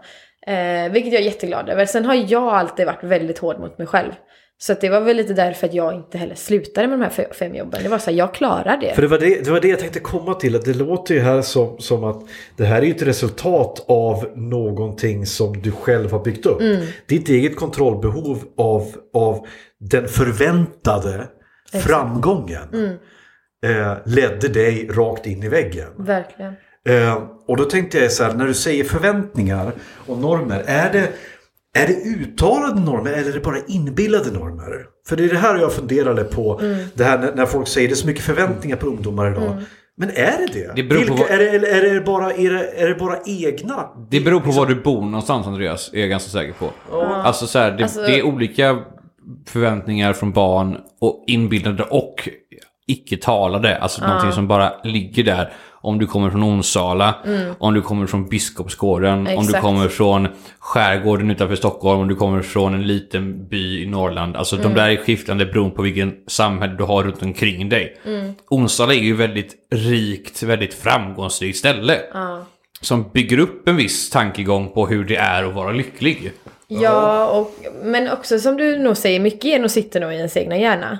Eh, vilket jag är jätteglad över. Sen har jag alltid varit väldigt hård mot mig själv. Så att det var väl lite därför att jag inte heller slutade med de här fe- fem jobben. Det var så här, jag klarar det. För det var det, det var det jag tänkte komma till. Att det låter ju här som, som att det här är ju ett resultat av någonting som du själv har byggt upp. Mm. Ditt eget kontrollbehov av, av den förväntade framgången Mm. eh, ledde dig rakt in i väggen. Verkligen. Eh, och då tänkte jag så här, när du säger förväntningar och normer, är det, är det uttalade normer eller är det bara inbillade normer? För det är det här jag funderade på, Mm. det här när, när folk säger det är så mycket förväntningar på ungdomar idag. Men är det det? Det beror på Vilka, vad- är, det, eller är, det bara, är, det, är det bara egna? Det beror på var du bor någonstans Andreas, är jag ganska säker på. Alltså så här, det, Alltså- det är olika förväntningar från barn och inbildade och icke-talade. Alltså någonting som bara ligger där. Om du kommer från Onsala, om du kommer från Biskopsgården, om du Exakt. kommer från skärgården utanför Stockholm, om du kommer från en liten by i Norrland. Alltså de där är skiftande beroende på vilken samhälle du har runt omkring dig. Onsala är ju väldigt rikt, väldigt framgångsrikt ställe. Som bygger upp en viss tankegång på hur det är att vara lycklig. Ja, och, men också som du nog säger, mycket är nog sitter nog i ens egna hjärna.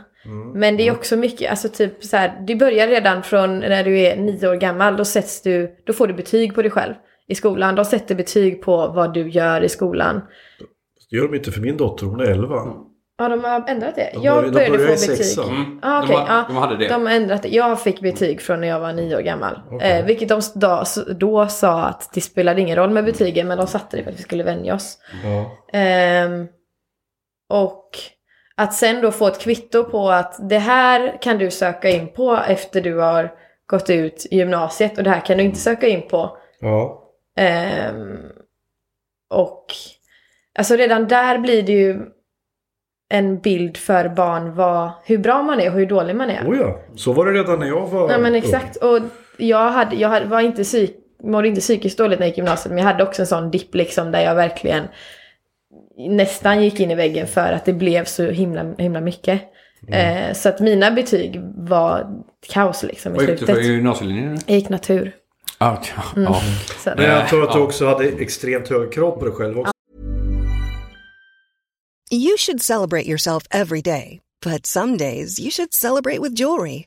Men det är också mycket, alltså typ så här, det börjar redan från när du är nio år gammal, då sätts du, då får du betyg på dig själv i skolan. De sätter betyg på vad du gör i skolan. Det gör de inte för min dotter, hon är 11. Ja, de har ändrat det. De jag börjar- de började få betyg. sexan. Ah, De okej, har- ja, de hade det. De har ändrat det. Jag fick betyg från när jag var nio år gammal. Eh, vilket de då, då sa att det spelade ingen roll med betygen, men de satte det för att vi skulle vänja oss. Ja. Ehm, och att sen då få ett kvitto på att det här kan du söka in på efter du har gått ut gymnasiet och det här kan du inte söka in på. ja. Ehm, och alltså redan där blir det ju en bild för barn vad, hur bra man är och hur dålig man är. Oh ja, så var det redan när jag var Ja men exakt. Och jag, hade, jag hade, var inte psyk, mådde inte psykiskt dåligt när jag gick gymnasiet. Men jag hade också en sån dipp liksom där jag verkligen nästan gick in i väggen för att det blev så himla, himla mycket. Mm. Eh, så att mina betyg var kaos liksom i Vad gick du slutet. för gymnasielinjen? Jag gick natur. Ja, ja, ja. Så. Men jag tror att du också hade extremt höga krav på dig själv också. You should celebrate yourself every day, but some days you should celebrate with jewelry.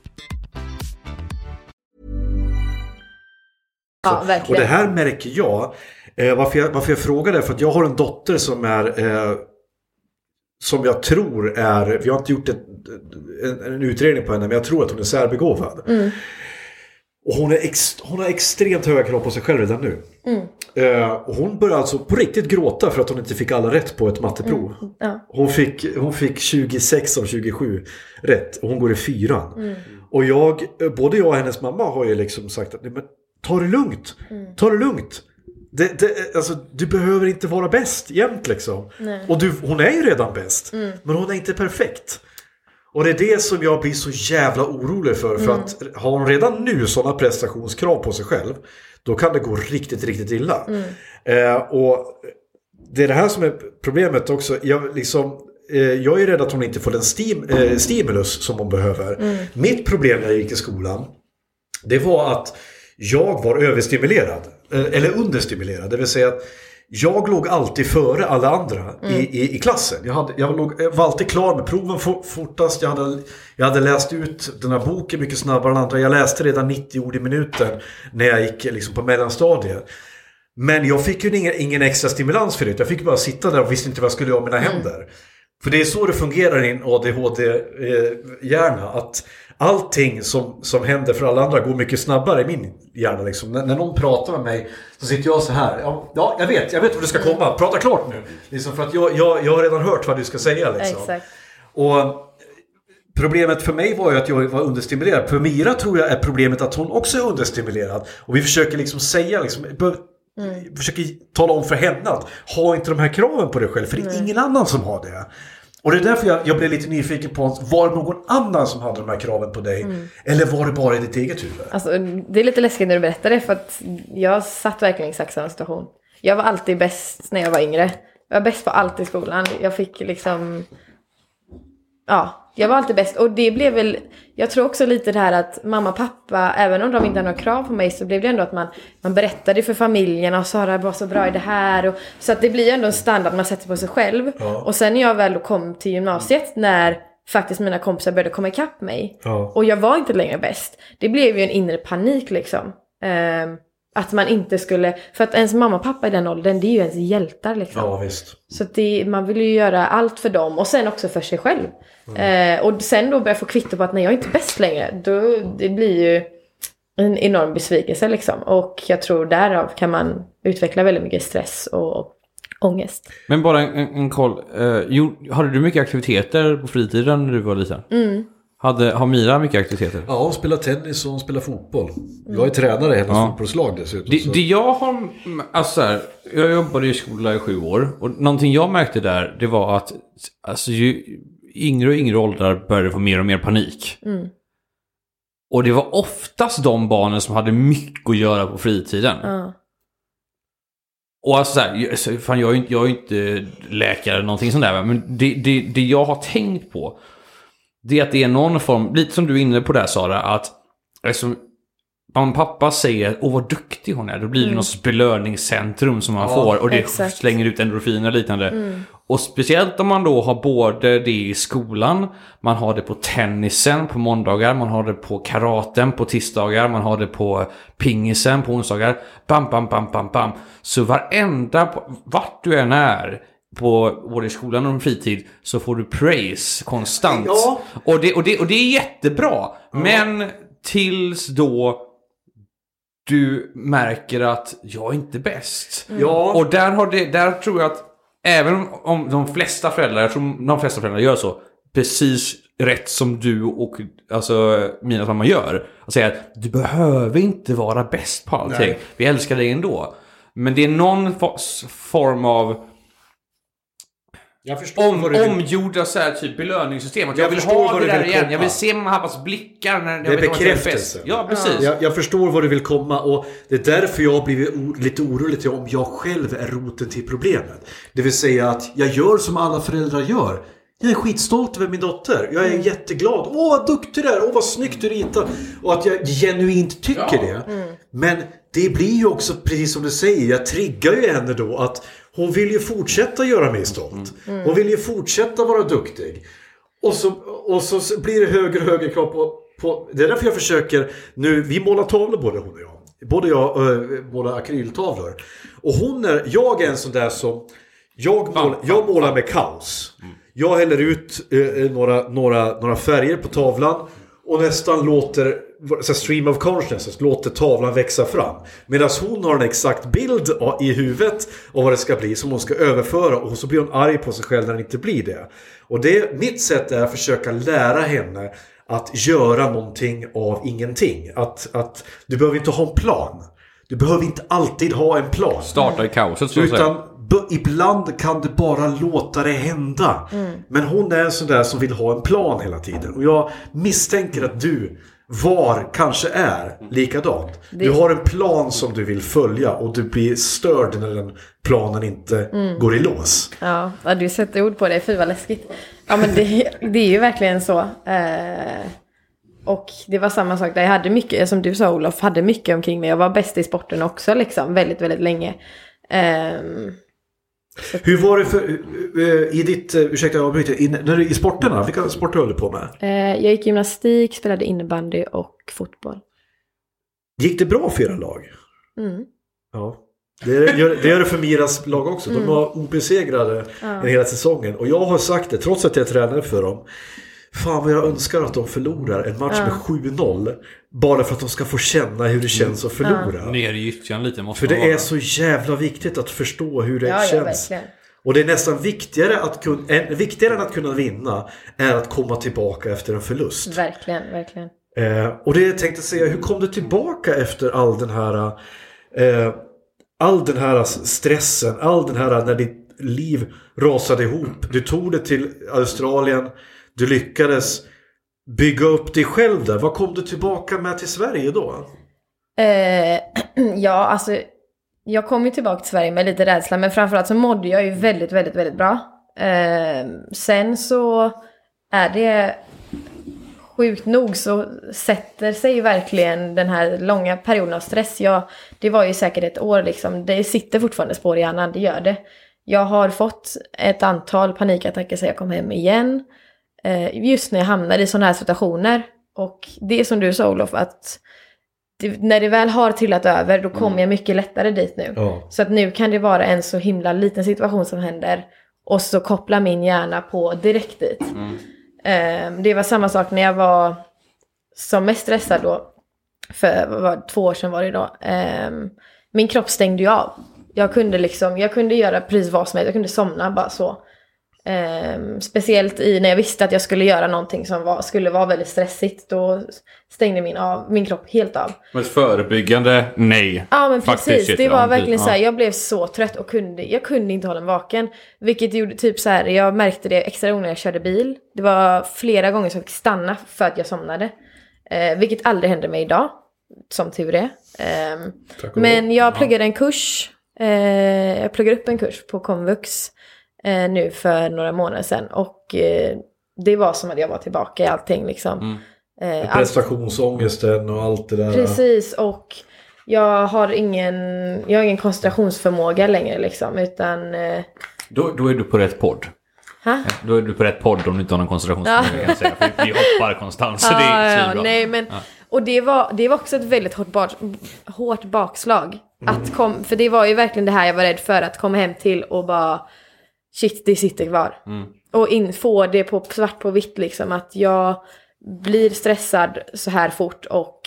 Ja, Och det här märker jag. Eh, varför, jag varför jag frågar det för att jag har en dotter som är eh, som jag tror är, vi har inte gjort ett, en, en utredning på henne, men jag tror att hon är särbegåvad. Och hon, är ex, hon har extremt höga krav på sig själv redan nu. Eh, och hon började alltså på riktigt gråta för att hon inte fick alla rätt på ett matteprov. Ja. Hon, fick, hon fick 26 av 27 rätt och hon går i fyran. Och jag, både jag och hennes mamma har ju liksom sagt att Nej, men, ta det lugnt. Ta det lugnt. Det, det, alltså, du behöver inte vara bäst jämt liksom. Och du, hon är ju redan bäst. Men hon är inte perfekt. Och det är det som jag blir så jävla orolig för. För att har hon redan nu sådana prestationskrav på sig själv. Då kan det gå riktigt, riktigt illa. Eh, och det är det här som är problemet också. Jag, liksom, eh, jag är rädd att hon inte får den stim, eh, stimulus som hon behöver. Mitt problem när jag gick i skolan. Det var att jag var överstimulerad. eh, Eller understimulerad. Det vill säga att jag låg alltid före alla andra i, i, i klassen. Jag, hade, jag, låg, jag var alltid klar med proven for, fortast. Jag hade, jag hade läst ut den här boken mycket snabbare än andra. Jag läste redan 90 ord i minuten när jag gick liksom på mellanstadiet. Men jag fick ju ingen, ingen extra stimulans för det. Jag fick bara sitta där och visste inte vad jag skulle göra med mina händer. För det är så det fungerar i en ADHD-hjärna. Att allting som, som händer för alla andra går mycket snabbare i min hjärna. Liksom. När, när någon pratar med mig så sitter jag så här. Ja, ja jag vet, jag vet vad du ska komma. Prata klart nu. Liksom för att jag, jag, jag har redan hört vad du ska säga. Liksom. Exakt. Och Problemet för mig var ju att jag var understimulerad. För Mira tror jag är problemet att hon också är understimulerad. Och vi försöker liksom säga, liksom, bör- försöker tala om för henne att ha inte de här kraven på dig själv. För det är ingen annan som har det. Och det är därför jag, jag blev lite nyfiken på, var det någon annan som hade de här kraven på dig? Eller var det bara i ditt eget huvud? Alltså, det är lite läskigt när du berättar det för att jag satt verkligen i exakt samma situation. Jag var alltid bäst när jag var yngre. Jag var bäst på allt i skolan. Jag fick liksom... Ja, jag var alltid bäst. Och det blev väl, jag tror också lite det här att mamma och pappa, även om de inte hade några krav på mig så blev det ändå att man, man berättade för familjen och Sara var så bra i det här. Och, så att det blir ändå en standard man sätter på sig själv. Ja. Och sen när jag väl kom till gymnasiet när faktiskt mina kompisar började komma ikapp mig. Ja. Och jag var inte längre bäst. Det blev ju en inre panik liksom. Ehm, att man inte skulle, för att ens mamma och pappa i den åldern, det är ju ens hjältar liksom. Ja, visst. Så att det, man vill ju göra allt för dem och sen också för sig själv. Eh, och sen då börja få kvitto på att nej jag är inte bäst längre. Då, det blir ju en enorm besvikelse liksom. Och jag tror därav kan man utveckla väldigt mycket stress och ångest. Men bara en, en, en koll. Eh, jo, hade du mycket aktiviteter på fritiden när du var liten? Mm. Hade, har Mira mycket aktiviteter? Ja, hon spelar tennis och hon spelar fotboll. Jag är tränare i hennes Ja. fotbollslag dessutom. Det, så- det jag har, alltså så här, jag jobbade i skola i sju år och någonting jag märkte där det var att alltså, ju yngre och yngre åldrar började få mer och mer panik. Mm. Och det var oftast de barnen som hade mycket att göra på fritiden. Ja. Och alltså så här, fan, jag, är inte, jag är inte läkare eller någonting sånt där. Men det, det, det jag har tänkt på. Det är att det är någon form, lite som du är inne på där Sara, att eftersom mamma och pappa säger åh vad duktig hon är, då blir det något sorts belöningscentrum som man Ja, får och det exakt. slänger ut endorfiner och liknande. Och speciellt om man då har både det i skolan, man har det på tennisen på måndagar, man har det på karaten på tisdagar, man har det på pingisen på onsdagar. Bam, bam, bam, bam, bam. Så varenda, vart du än är, på både i skolan och fritid så får du praise konstant. Ja. Och, det, och, det, och det är jättebra. Men tills då du märker att jag är inte bäst. Ja, Och där, har det, där tror jag att även om- om de flesta föräldrar, jag tror de flesta föräldrar gör så, precis rätt som du och alltså, mina mamma gör. Att säga att du behöver inte vara bäst på allting. Nej. Vi älskar dig ändå. Men det är någon fo- form av jag förstår om, vad du vill. omgjorda så här, typ belöningssystem. Att jag, Jag vill förstår ha vad det du där vill igen. komma. Jag vill se pappas blickar när jag Det är bekräftelse. Ja, precis. Jag, jag förstår var du vill komma och det är därför jag har blivit lite orolig till om jag själv är roten till problemet. Det vill säga att jag gör som alla föräldrar gör. Jag är skitstolt över min dotter. Jag är jätteglad. Åh vad duktig du är! Åh vad snyggt du ritar! Och att jag genuint tycker Ja. det. Men det blir ju också precis som du säger. Jag triggar ju henne då att hon vill ju fortsätta göra mig stolt. Hon vill ju fortsätta vara duktig. Och så, och så blir det högre och högre krav på, på... Det är därför jag försöker nu... Vi målar tavlor både hon och jag. Både jag äh, målar akryltavlor. Och hon är... Jag är en sån där som... Jag, mål, jag målar med kaos. Jag häller ut eh, några, några, några färger på tavlan. Och nästan låter... Så stream of consciousness låter tavlan växa fram. Medan hon har en exakt bild i huvudet av vad det ska bli som hon ska överföra. Och så blir hon arg på sig själv när det inte blir det. Och det, mitt sätt är att försöka lära henne att göra någonting av ingenting. Att, att du behöver inte ha en plan. Du behöver inte alltid ha en plan. Starta i kaoset så att säga. Utan ibland kan du bara låta det hända. Men hon är en sån där som vill ha en plan hela tiden. Och jag misstänker att du var kanske är likadant. Du har en plan som du vill följa och du blir störd när den planen inte går i lås. Ja, ja, du sätter ord på det. Fy vad läskigt. Ja men det, det är ju verkligen så. Eh, och det var samma sak där. Jag hade mycket, som du sa Olof, hade mycket omkring mig. Jag var bäst i sporten också liksom, väldigt, väldigt länge. Ehm, Hur var det för, eh, i ditt, eh, ursäkta jag avbryter, i, när du, i sporterna, vilka sporter höll du på med? eh, jag gick gymnastik, spelade innebandy och fotboll. Gick det bra för era lag? Mm. Ja. Det gör, det gör det för Miras lag också. De var obesegrade en hela säsongen. Och jag har sagt det, trots att jag är tränare för dem. Fan vad jag önskar att de förlorar en match med 7-0. Bara för att de ska få känna hur det känns att förlora. Ner i gyttjan lite måste För det är vara. så jävla viktigt att förstå hur det Ja, ja, känns. verkligen. och det är nästan viktigare, att kun, än, viktigare än att kunna vinna är att komma tillbaka efter en förlust. Verkligen, verkligen. Eh, och det jag tänkte säga, hur kom du tillbaka efter all den här eh, all den här stressen, all den här när ditt liv rasade ihop. Du tog det till Australien, du lyckades bygga upp dig själv där. Vad kom du tillbaka med till Sverige då? Eh, ja, alltså jag kom ju tillbaka till Sverige med lite rädsla, men framförallt så mådde jag ju väldigt, väldigt, väldigt bra. Eh, sen så är det sjukt nog så sätter sig verkligen den här långa perioden av stress. Jag, det var ju säkert ett år liksom. Det sitter fortfarande spår i hjärnan, det gör det. Jag har fått ett antal panikattacker sedan jag kom hem igen. Eh, just när jag hamnade i sådana här situationer. Och det är som du sa Olof, att det, när det väl har trillat över då kommer jag mycket lättare dit nu. Ja. Så att nu kan det vara en så himla liten situation som händer och så kopplar min hjärna på direkt dit. Eh, det var samma sak när jag var som mest stressad då. För var, två år sedan var det då. Eh, min kropp stängde ju av. Jag kunde liksom, jag kunde göra precis vad som helst. Jag kunde somna bara så. Eh, speciellt i när jag visste att jag skulle göra någonting som var, skulle vara väldigt stressigt. Då stängde min, av, min kropp helt av. Men förebyggande nej. Ja men Faktiskt precis, det var verkligen dit. så här, Ja. jag blev så trött och kunde, jag kunde inte hålla mig vaken. Vilket gjorde typ så här, jag märkte det extra gånger jag körde bil. Det var flera gånger som jag fick stanna för att jag somnade. Eh, vilket aldrig händer mig idag, som tur är. Och men jag pluggade en kurs, eh, jag pluggade upp en kurs på komvux eh, nu för några månader sedan. Och eh, det var som att jag var tillbaka i allting liksom. Mm. Eh, Prestationsångesten och allt det där. Precis och jag har ingen, jag har ingen koncentrationsförmåga längre liksom utan eh, Då, då är du på rätt podd. ha? Då är du på rätt podd om du inte har någon koncentrationsförmåga säga. För vi hoppar konstant så det Ja, är ja, svinbra. nej men och det var, det var också ett väldigt hårt, bak, hårt bakslag. Att kom, för det var ju verkligen det här jag var rädd för att komma hem till och bara shit det sitter kvar. Och in, få det på svart på vitt liksom att jag blir stressad så här fort och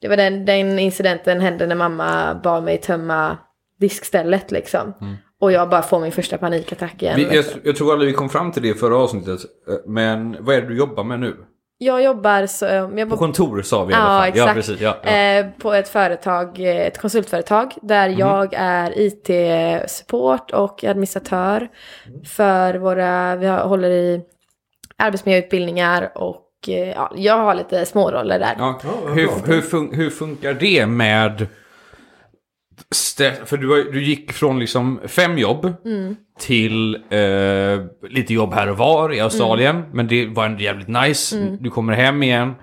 det var den, den incidenten hände när mamma bad mig tömma diskstället liksom. Och jag bara får min första panikattack igen. Vi, jag, jag tror aldrig vi kom fram till det i förra avsnittet. eh, Men vad är det du jobbar med nu? Jag jobbar så, jag På kontor sa vi i alla Ja, fall. exakt. Ja, precis. Ja, ja. Eh, på ett företag, eh, ett konsultföretag där Mhm. jag är IT-support och administratör för våra, vi håller i arbetsmiljöutbildningar och eh, ja, jag har lite småroller där. Ja, Ja, hur, hur, fun hur funkar det med... För du, du gick från liksom fem jobb Mm. till eh, lite jobb här och var i Australien. Mm. Men det var ändå jävligt nice. Du kommer hem igen.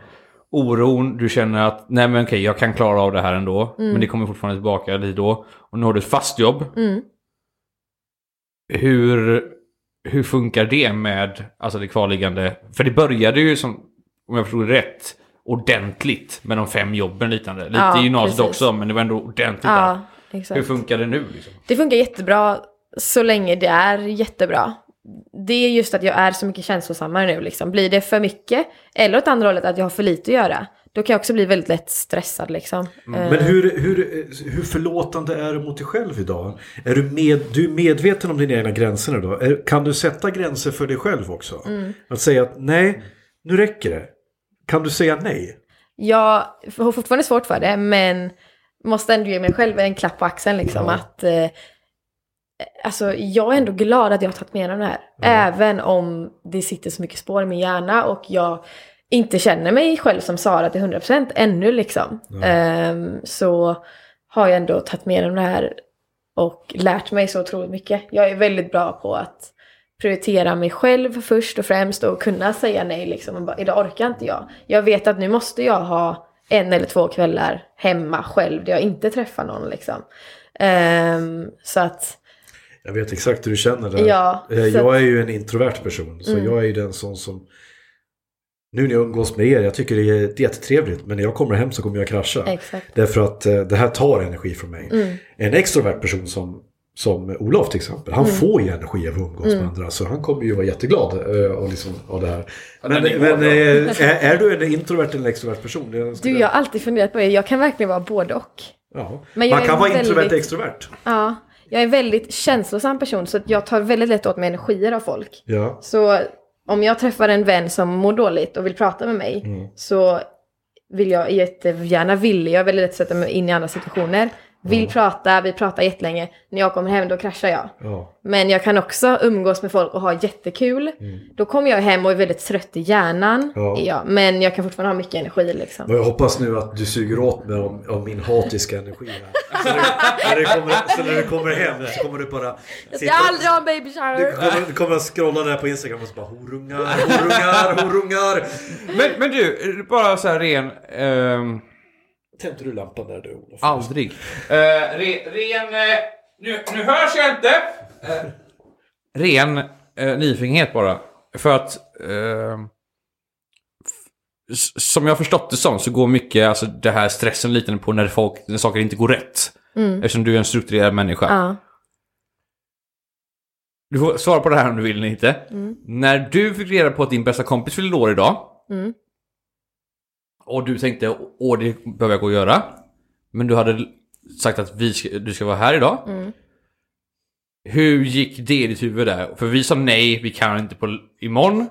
Oron, du känner att nej men okej jag kan klara av det här ändå. Mm. Men det kommer fortfarande tillbaka dit då. Och nu har du ett fast jobb. Mm. Hur, hur funkar det med alltså det kvarliggande? För det började ju som, om jag förstod rätt, ordentligt med de fem jobben liknande. Lite Ja, i gymnasiet precis. också, men det var ändå ordentligt där. Ja, exakt. Hur funkar det nu? Liksom? Det funkar jättebra så länge det är jättebra. Det är just att jag är så mycket känslosammare nu liksom. Blir det för mycket, eller åt andra hållet att jag har för lite att göra, då kan jag också bli väldigt lätt stressad liksom. Eh, Men hur, hur, hur förlåtande är du mot dig själv idag? Är du, med, du är medveten om dina egna gränser nu då? Är, kan du sätta gränser för dig själv också? Att säga att nej, nu räcker det. Kan du säga nej? Jag har fortfarande svårt för det, men måste ändå ge mig själv en klapp på axeln liksom. Ja. Att, eh, alltså, jag är ändå glad att jag har tagit med mig det här. Även om det sitter så mycket spår i min hjärna och jag inte känner mig själv som Sara till 100% ännu liksom. Ehm, så har jag ändå tagit med mig det här och lärt mig så otroligt mycket. Jag är väldigt bra på att prioritera mig själv först och främst och kunna säga nej liksom. Och bara, Idag orkar inte jag. Jag vet att nu måste jag ha en eller två kvällar hemma själv där jag inte träffar någon liksom. Ehm, så att, Jag vet exakt hur du känner där. Ja, Eh, så- Mm. Jag är ju en introvert person. Så jag är ju den sån som... Nu när jag umgås med er, jag tycker det är det är jättetrevligt. Men när jag kommer hem så kommer jag krascha. exakt. Därför att eh, det här tar energi från mig. Mm. En extrovert person som, som Olof till exempel, han Mm. får ju energi av att umgås med andra. Så han kommer ju vara jätteglad eh, och liksom, av det här. Men, men hård, eh, är, är du en introvert eller en extrovert person? Det Du, jag har alltid funderat på det. Jag kan verkligen vara både och. ja. men jag Man kan vara väldigt- introvert och extrovert. Ja, jag är en väldigt känslosam person så att jag tar väldigt lätt åt mig energier av folk. Ja. Så om jag träffar en vän som mår dåligt och vill prata med mig så vill jag jättegärna villig, jag är väldigt lätt att sätta mig in i andra situationer. Vill prata, vi pratar jättelänge. När jag kommer hem då kraschar jag. Ja. Men jag kan också umgås med folk och ha jättekul. Då kommer jag hem och är väldigt trött i hjärnan. Mm. Ja. Ja. Men jag kan fortfarande ha mycket energi liksom. Men jag hoppas nu att du suger åt mig av, av min hatiska energi här. Så när, när, det kommer, så när du kommer hem så kommer du bara... Jag ska aldrig ha en baby Du shower! kommer, du kommer att scrolla där på Instagram och så bara horungar, horungar, horungar. Men, men du, bara så här ren... ehm, Tände du lampan där du Olof? aldrig. Uh, re, ren... eh, nu, nu hörs jag inte! Eh, ren uh, nyfikenhet bara. För att... som jag förstått det som så går mycket, alltså det här stressen lite på när, folk, när saker inte går rätt. Eftersom du är en strukturerad människa. Du får svara på det här om du vill eller inte. När du fick reda på att din bästa kompis fyllde år idag. Och du tänkte, åh det behöver jag gå och göra. Men du hade sagt att vi ska, du ska vara här idag. Hur gick det i ditt huvud där? För vi sa nej, vi kan inte på imorgon.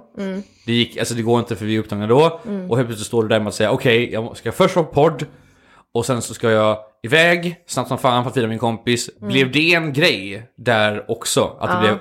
Det, gick, alltså det går inte för vi är upptagna då. Och helt plötsligt står du där med att säga okej, jag ska först vara på podd. Och sen så ska jag iväg snabbt som fan för att fira min kompis. Blev det en grej där också? Att det blev...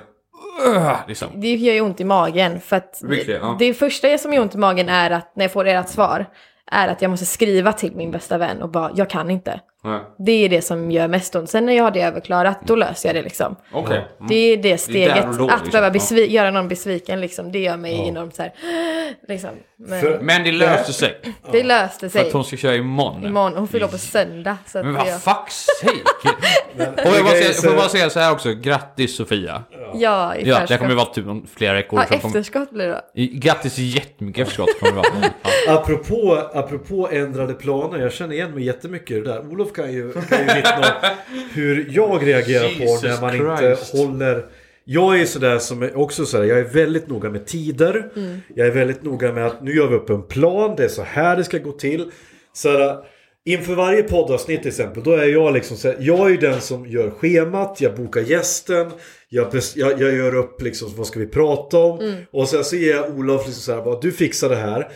Ugh, liksom. Det gör ju ont i magen. För att Vilket, ja. det första som gör ont i magen är att när jag får ert svar. Är att jag måste skriva till min bästa vän och bara, jag kan inte. Nej. Det är det som gör mest ont. Sen när jag har det överklarat, då löser jag det liksom. Okej. Mm. Det är det steget. där och då, att liksom. behöva Ja. besvi- göra någon besviken, liksom, det gör mig enormt så här. Liksom. Men För- Men det löste sig. det löste För sig. att hon ska köra imorgon. Imorgon, hon fyller på söndag. Så Men jag, vad fuck's sake! Och jag bara säga, får jag bara säga så här också, grattis Sofia. ja, i Ja, det kommer vara typ flera veckor. Ja, efterskott blir det då. Grattis jättemycket efterskott kommer det vara. Ja. Apropå, apropå ändrade planer, jag känner igen mig jättemycket i det där. Olof kan ju, kan ju vittna om hur jag reagerar på Jesus när man Christ. inte håller... Jag är sådär som är också sådär, jag är väldigt noga med tider. Jag är väldigt noga med att nu gör vi upp en plan, det är så här det ska gå till. Så här, inför varje poddavsnitt till exempel, då är jag liksom så här, jag är den som gör schemat, jag bokar gästen, jag, jag, jag gör upp liksom vad ska vi prata om. Och sen så ger jag Olof liksom så här, bara, du fixar det här.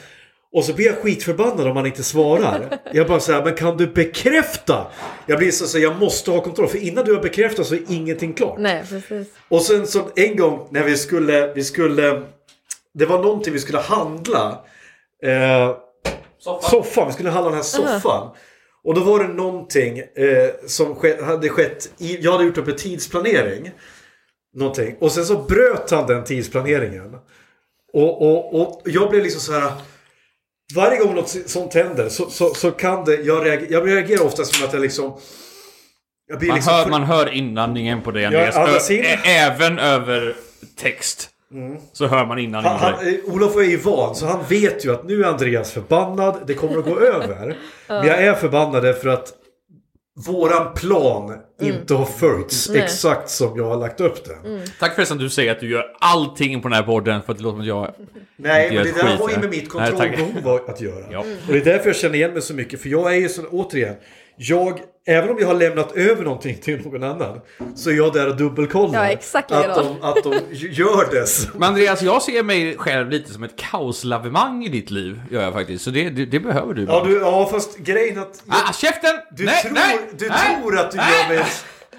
Och så blir jag skitförbannad om man inte svarar. Jag bara säger men kan du bekräfta? Jag blir så att jag måste ha kontroll. För innan du har bekräftat så är ingenting klart. Nej, precis. Och sen så en gång när vi skulle, vi skulle, det var någonting vi skulle handla. Eh, soffan. vi skulle handla den här soffan. Och då var det någonting eh, som ske, hade skett, i, jag hade gjort upp en tidsplanering. Någonting. Och sen så bröt han den tidsplaneringen. Och, och, och jag blev liksom så här. Varje gång något sånt händer så, så, så kan det, jag reagerar, jag reagerar ofta som att jag liksom... Jag blir Man, liksom hör, för- man hör inandningen på det Andreas. andas Ö- in. ä- Även över text. Så hör man inandningen Han, han, Olof är ju van så han vet ju att nu är Andreas förbannad. Det kommer att gå över. Men jag är förbannad för att våran plan inte har följts Nej. exakt som jag har lagt upp den. Tack förresten att du säger att du gör allting på den här podden för att det låter som att jag... Nej, men det där har ju med mitt kontrollbehov att göra. Ja. Och det är därför jag känner igen mig så mycket. För jag är ju så, återigen, jag, även om jag har lämnat över någonting till någon annan, så är jag där och dubbelkollar Ja, att, de, att de gör det. Men Andreas, jag ser mig själv lite som ett kaoslavemang i ditt liv. Gör jag faktiskt. Så det, det, det behöver du. Ja, du, ja, fast grejen att... Ah, käften! Du, nej, tror, nej, du nej, tror att du nej. gör mig...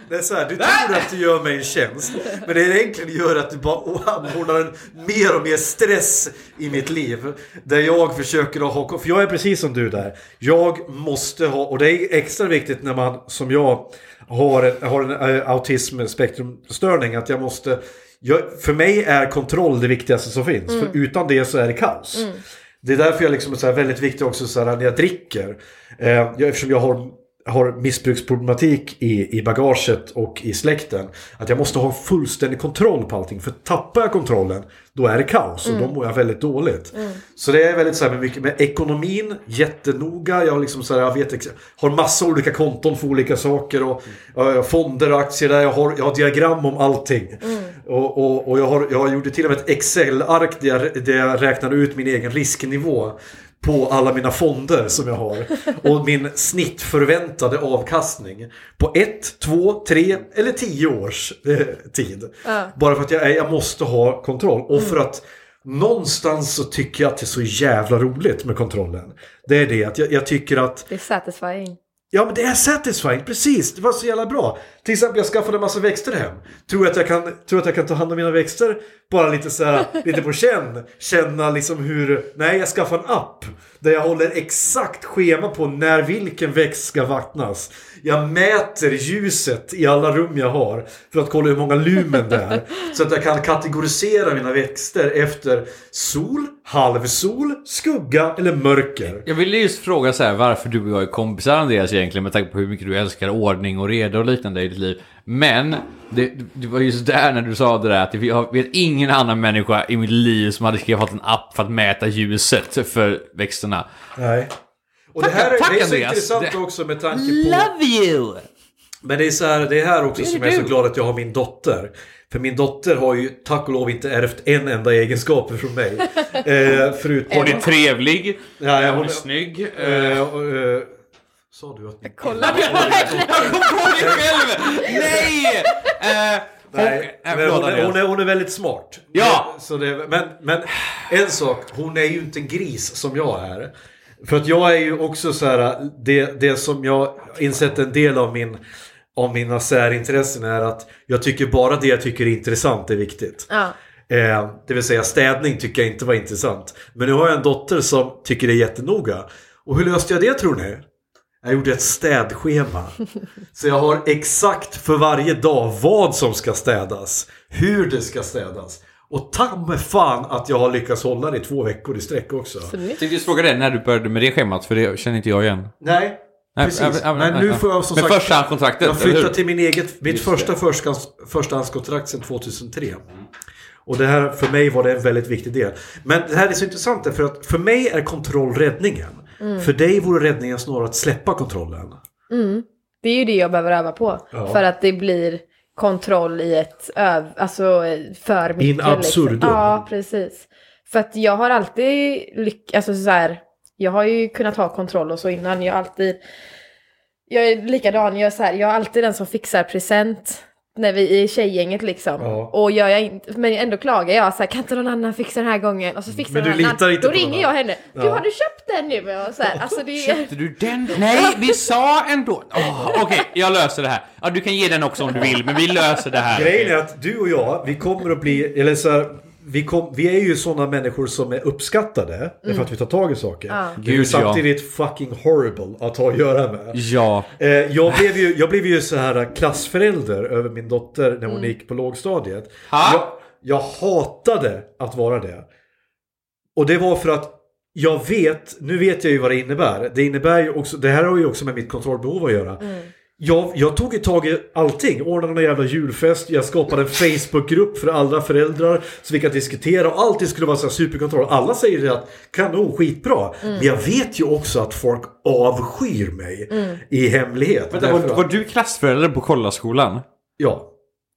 Det är så här, du tror att du gör mig en tjänst. Men det egentligen gör att du bara anordnar en mer och mer stress i mitt liv. Där jag försöker att ha... För jag är precis som du där. Jag måste ha... Och det är extra viktigt när man, som jag, har en, har en äh, autismspektrumstörning. Att jag måste... Jag, för mig är kontroll det viktigaste som finns. För utan det så är det kaos. Det är därför jag liksom är så väldigt viktig också så här när jag dricker. Eh, jag, eftersom jag har, har missbruksproblematik i, i bagaget och i släkten. Att jag måste ha fullständig kontroll på allting. För tappar jag kontrollen då är det kaos och då mår jag väldigt dåligt. Så det är väldigt så här med mycket med ekonomin, jättenoga. Jag har liksom så här, jag vet, har massa olika konton för olika saker. Och, eh, fonder och aktier där. Jag har, jag har diagram om allting. Och, och, och jag, har, jag gjorde till och med ett Excel-ark där jag, där jag räknade ut min egen risknivå på alla mina fonder som jag har. Och min snittförväntade avkastning på ett, två, tre eller tio års eh, tid. Bara för att jag, jag måste ha kontroll. Och för att någonstans så tycker jag att det är så jävla roligt med kontrollen. Det är det att jag, jag tycker att Det är satisfying. Ja men det är satisfying, precis. Det var så jävla bra. Till exempel jag skaffade en massa växter hem. Tror att jag kan, tror att jag kan ta hand om mina växter bara lite så här, lite på känn. Känna liksom hur, nej jag skaffar en app. Där jag håller exakt schema på när vilken växt ska vattnas. Jag mäter ljuset i alla rum jag har. För att kolla hur många lumen det är. Så att jag kan kategorisera mina växter efter sol, halvsol, skugga eller mörker. Jag ville just fråga så här varför du och jag är kompisar Andreas egentligen med tanke på hur mycket du älskar ordning och reda och liknande i ditt liv. Men det, det var just där när du sa det där att jag vet ingen annan människa i mitt liv som hade skaffat en app för att mäta ljuset för växterna. Nej. Och Tack- det här är, tack, det är så Andreas. intressant Det- också med tanke på... Love you! Men det är så här, det är här också Det är som jag är så glad att jag har min dotter. För min dotter har ju tack och lov inte ärvt en enda egenskap från mig. eh, förutom... Hon är trevlig, Ja, ja, hon är... snygg. Eh, och, eh, sa du att... Kolla. Jag kom på det själv! Nej! Eh, Nej, eh, hon, är, hon, Andreas. är, hon är väldigt smart. Ja! Så det, men, men en sak, hon är ju inte en gris som jag är. För att jag är ju också så här, det, det som jag insett en del av min av mina särintressen är att jag tycker bara det jag tycker är intressant är viktigt. Ja. Eh, det vill säga städning tycker jag inte var intressant. Men nu har jag en dotter som tycker det är jättenoga. Och hur löste jag det tror ni? Jag gjorde ett städschema. Så jag har exakt för varje dag vad som ska städas. Hur det ska städas. Och ta fan att jag har lyckats hålla det i två veckor i sträck också. Jag tänkte just fråga dig när du började med det schemat, för det känner inte jag igen. Nej, Nej, precis. ja, Men ja, nu får jag som Men sagt... förstahandskontraktet, Jag flyttade till min eget, mitt Just första förstahandskontrakt sedan 2003. Och det här för mig var det en väldigt viktig del. Men det här är så intressant därför att för mig är kontroll räddningen. För dig vore räddningen snarare att släppa kontrollen. Det är ju det jag behöver öva på. Ja. För att det blir kontroll i ett öv... Alltså för mycket. In absurdum. Liksom. Ja, precis. För att jag har alltid lyckats, alltså så här, jag har ju kunnat ha kontroll och så innan. Jag har alltid, jag är likadan, jag är så här, jag är alltid den som fixar present. När vi är i tjejgänget liksom. Ja. Och gör jag inte, men ändå klagar jag så här, kan inte någon annan fixa den här gången? Och så fixar Men någon du annan. litar inte Då någon ringer jag annan. henne. Du, Ja. har du köpt den nu? Och så här, alltså det är... Köpte du den? Nej, vi sa ändå... Oh, Okej, jag löser det här. Ja, du kan ge den också om du vill, men vi löser det här. Grejen är att du och jag, vi kommer att bli, eller så här, vi, kom, vi är ju sådana människor som är uppskattade därför att vi tar tag i saker. Ja. Men vi är Gud, ja. samtidigt fucking horrible att ha att göra med. Ja. Eh, jag, blev ju, jag blev ju så här klassförälder över min dotter när hon gick på lågstadiet. Ha? Jag, jag hatade att vara det. Och det var för att jag vet, nu vet jag ju vad det innebär. Det innebär ju också, det här har ju också med mitt kontrollbehov att göra. Jag, jag tog ju tag i allting. Ordnade en jävla julfest. Jag skapade en Facebookgrupp för alla föräldrar. Så vi kan diskutera och allting skulle vara så här superkontroll. Alla säger det att kanon, skitbra. Men jag vet ju också att folk avskyr mig i hemlighet. Vänta, var, var du klassförälder på kollaskolan? Ja.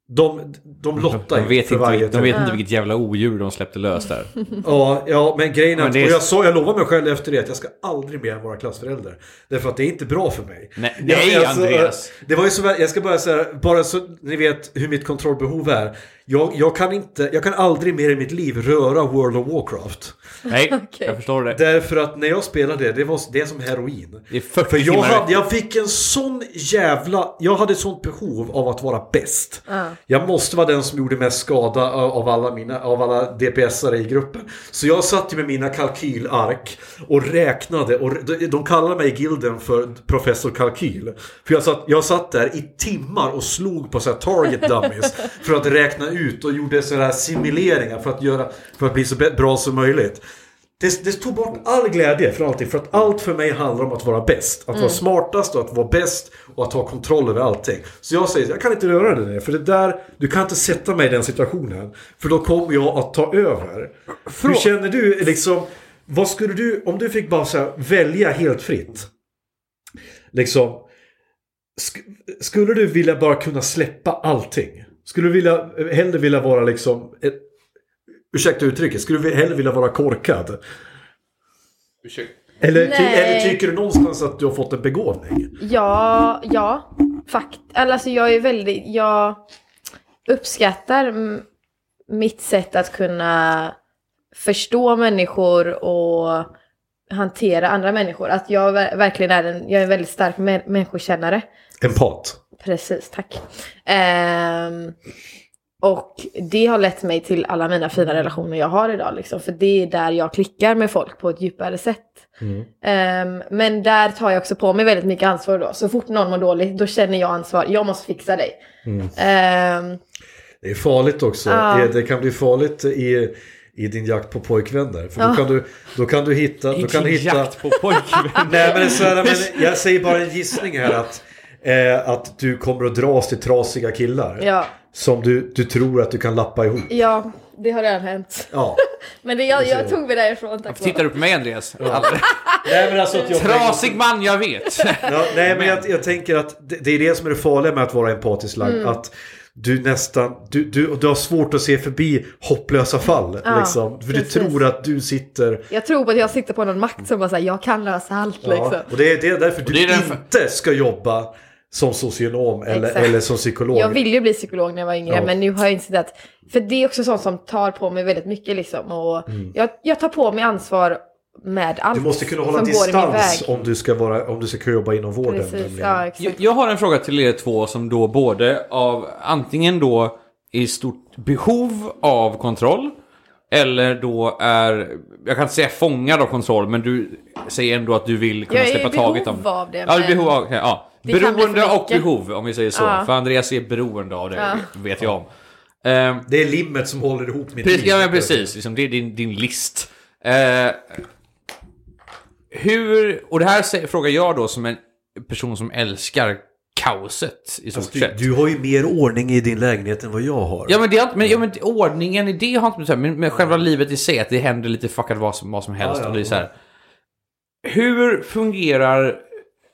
De, de lottar De ju vet, för inte, varje de vet inte vilket jävla odjur de släppte lös där. Ja, ja, men grejen är Men att, det är- och jag sa, jag lovar mig själv efter det att jag ska aldrig mer vara klassförälder. Därför att det är inte bra för mig. Nej, Jag- nej, jag- Andreas. Det var ju så, jag ska bara säga, bara så ni vet hur mitt kontrollbehov är. Jag, jag kan inte, jag kan aldrig mer i mitt liv röra World of Warcraft. Nej, Okej. jag förstår det. Därför att när jag spelade det, det var det är som heroin. Det är 40 För jag, timmar. hade, jag fick en sån jävla... Jag hade ett sånt behov av att vara bäst. Jag måste vara den som gjorde mest skada av alla, mina, av alla DPS-are i gruppen. Så jag satt ju med mina kalkylark och räknade. Och de, de kallar mig i gilden för professor kalkyl. För jag satt, jag satt där i timmar och slog på så här target dummies. för att räkna ut och gjorde så här simuleringar för att, göra, för att bli så bra som möjligt. Det, det tog bort all glädje för allting. För att allt för mig handlar om att vara bäst. Att vara smartast och att vara bäst. Och att ha kontroll över allting. Så jag säger, jag kan inte röra det där. För det där, du kan inte sätta mig i den situationen. För då kommer jag att ta över. Hur känner du liksom? Vad skulle du, om du fick bara så här, välja helt fritt. Liksom. sk- Skulle du vilja bara kunna släppa allting? Skulle du vilja, hellre vilja vara liksom ett, Ursäkta uttrycket, skulle du hellre vilja vara korkad? Eller, ty, eller tycker du någonstans att du har fått en begåvning? Ja, ja. Fakt. Alltså jag är väldigt, jag uppskattar mitt sätt att kunna förstå människor och hantera andra människor. Att jag ver- verkligen är en, jag är en väldigt stark mä- människokännare. Empat. Precis, tack. Ehm, och det har lett mig till alla mina fina relationer jag har idag. Liksom, för det är där jag klickar med folk på ett djupare sätt. Ehm, men där tar jag också på mig väldigt mycket ansvar då. Så fort någon mår dåligt, då känner jag ansvar. Jag måste fixa dig. Ehm, Det är farligt också. Ja. Det- Det kan bli farligt i, i din jakt på pojkvänner. För då, Ja. kan du, då kan du hitta... Då kan du Inte hitta jakt på pojkvän. Nej men, så här, men jag säger bara en gissning här att, eh, att du kommer att dras till trasiga killar. ja, Som du, du tror att du kan lappa ihop. ja, det har redan hänt. Ja. Men det, jag, jag tog mig därifrån tack Tittar du på mig Andreas? Nej men alltså att jag... Trasig man jag vet. Ja, nej men jag, jag tänker att det, det är det som är det farliga med att vara empatiskt lagd. Mm. Att du nästan, du, du, du har svårt att se förbi hopplösa fall. Ja, liksom, för du precis. tror att du sitter... Jag tror att jag sitter på någon makt som bara säger jag kan lösa allt liksom. Ja, och det är, det är därför du det är därför- inte ska jobba som socionom eller, Exakt. eller som psykolog. Jag ville ju bli psykolog när jag var yngre Ja. men nu har jag insett att, för det är också sånt som tar på mig väldigt mycket liksom. Och jag, jag tar på mig ansvar med allt Mm. Du måste kunna hålla i distans om du ska, vara, om du ska kunna jobba inom vården. Precis, ja. Jag, jag har en fråga till er två som då både av antingen då är i stort behov av kontroll eller då är, jag kan inte säga fångad av kontroll, men du säger ändå att du vill kunna Jag är i släppa taget om behov av det, Ja, men behov av, okej, ja. Det Beroende och behov, om vi säger så. Ja. För Andreas är beroende av det, Ja. vet jag om. Ehm, Det är limmet som håller ihop mitt Precis, liv. ja men precis, liksom, det är din, din list. Eh, hur, och det här frågar jag då som en person som älskar kaoset i stort Alltså, Du, sett. du har ju mer ordning i din lägenhet än vad jag har. Ja men, det inte, men, ja, men ordningen i det har inte med men, men själva livet i sig, att det händer lite fuckat vad som, vad som helst. Ja, ja, och det är så här. Hur fungerar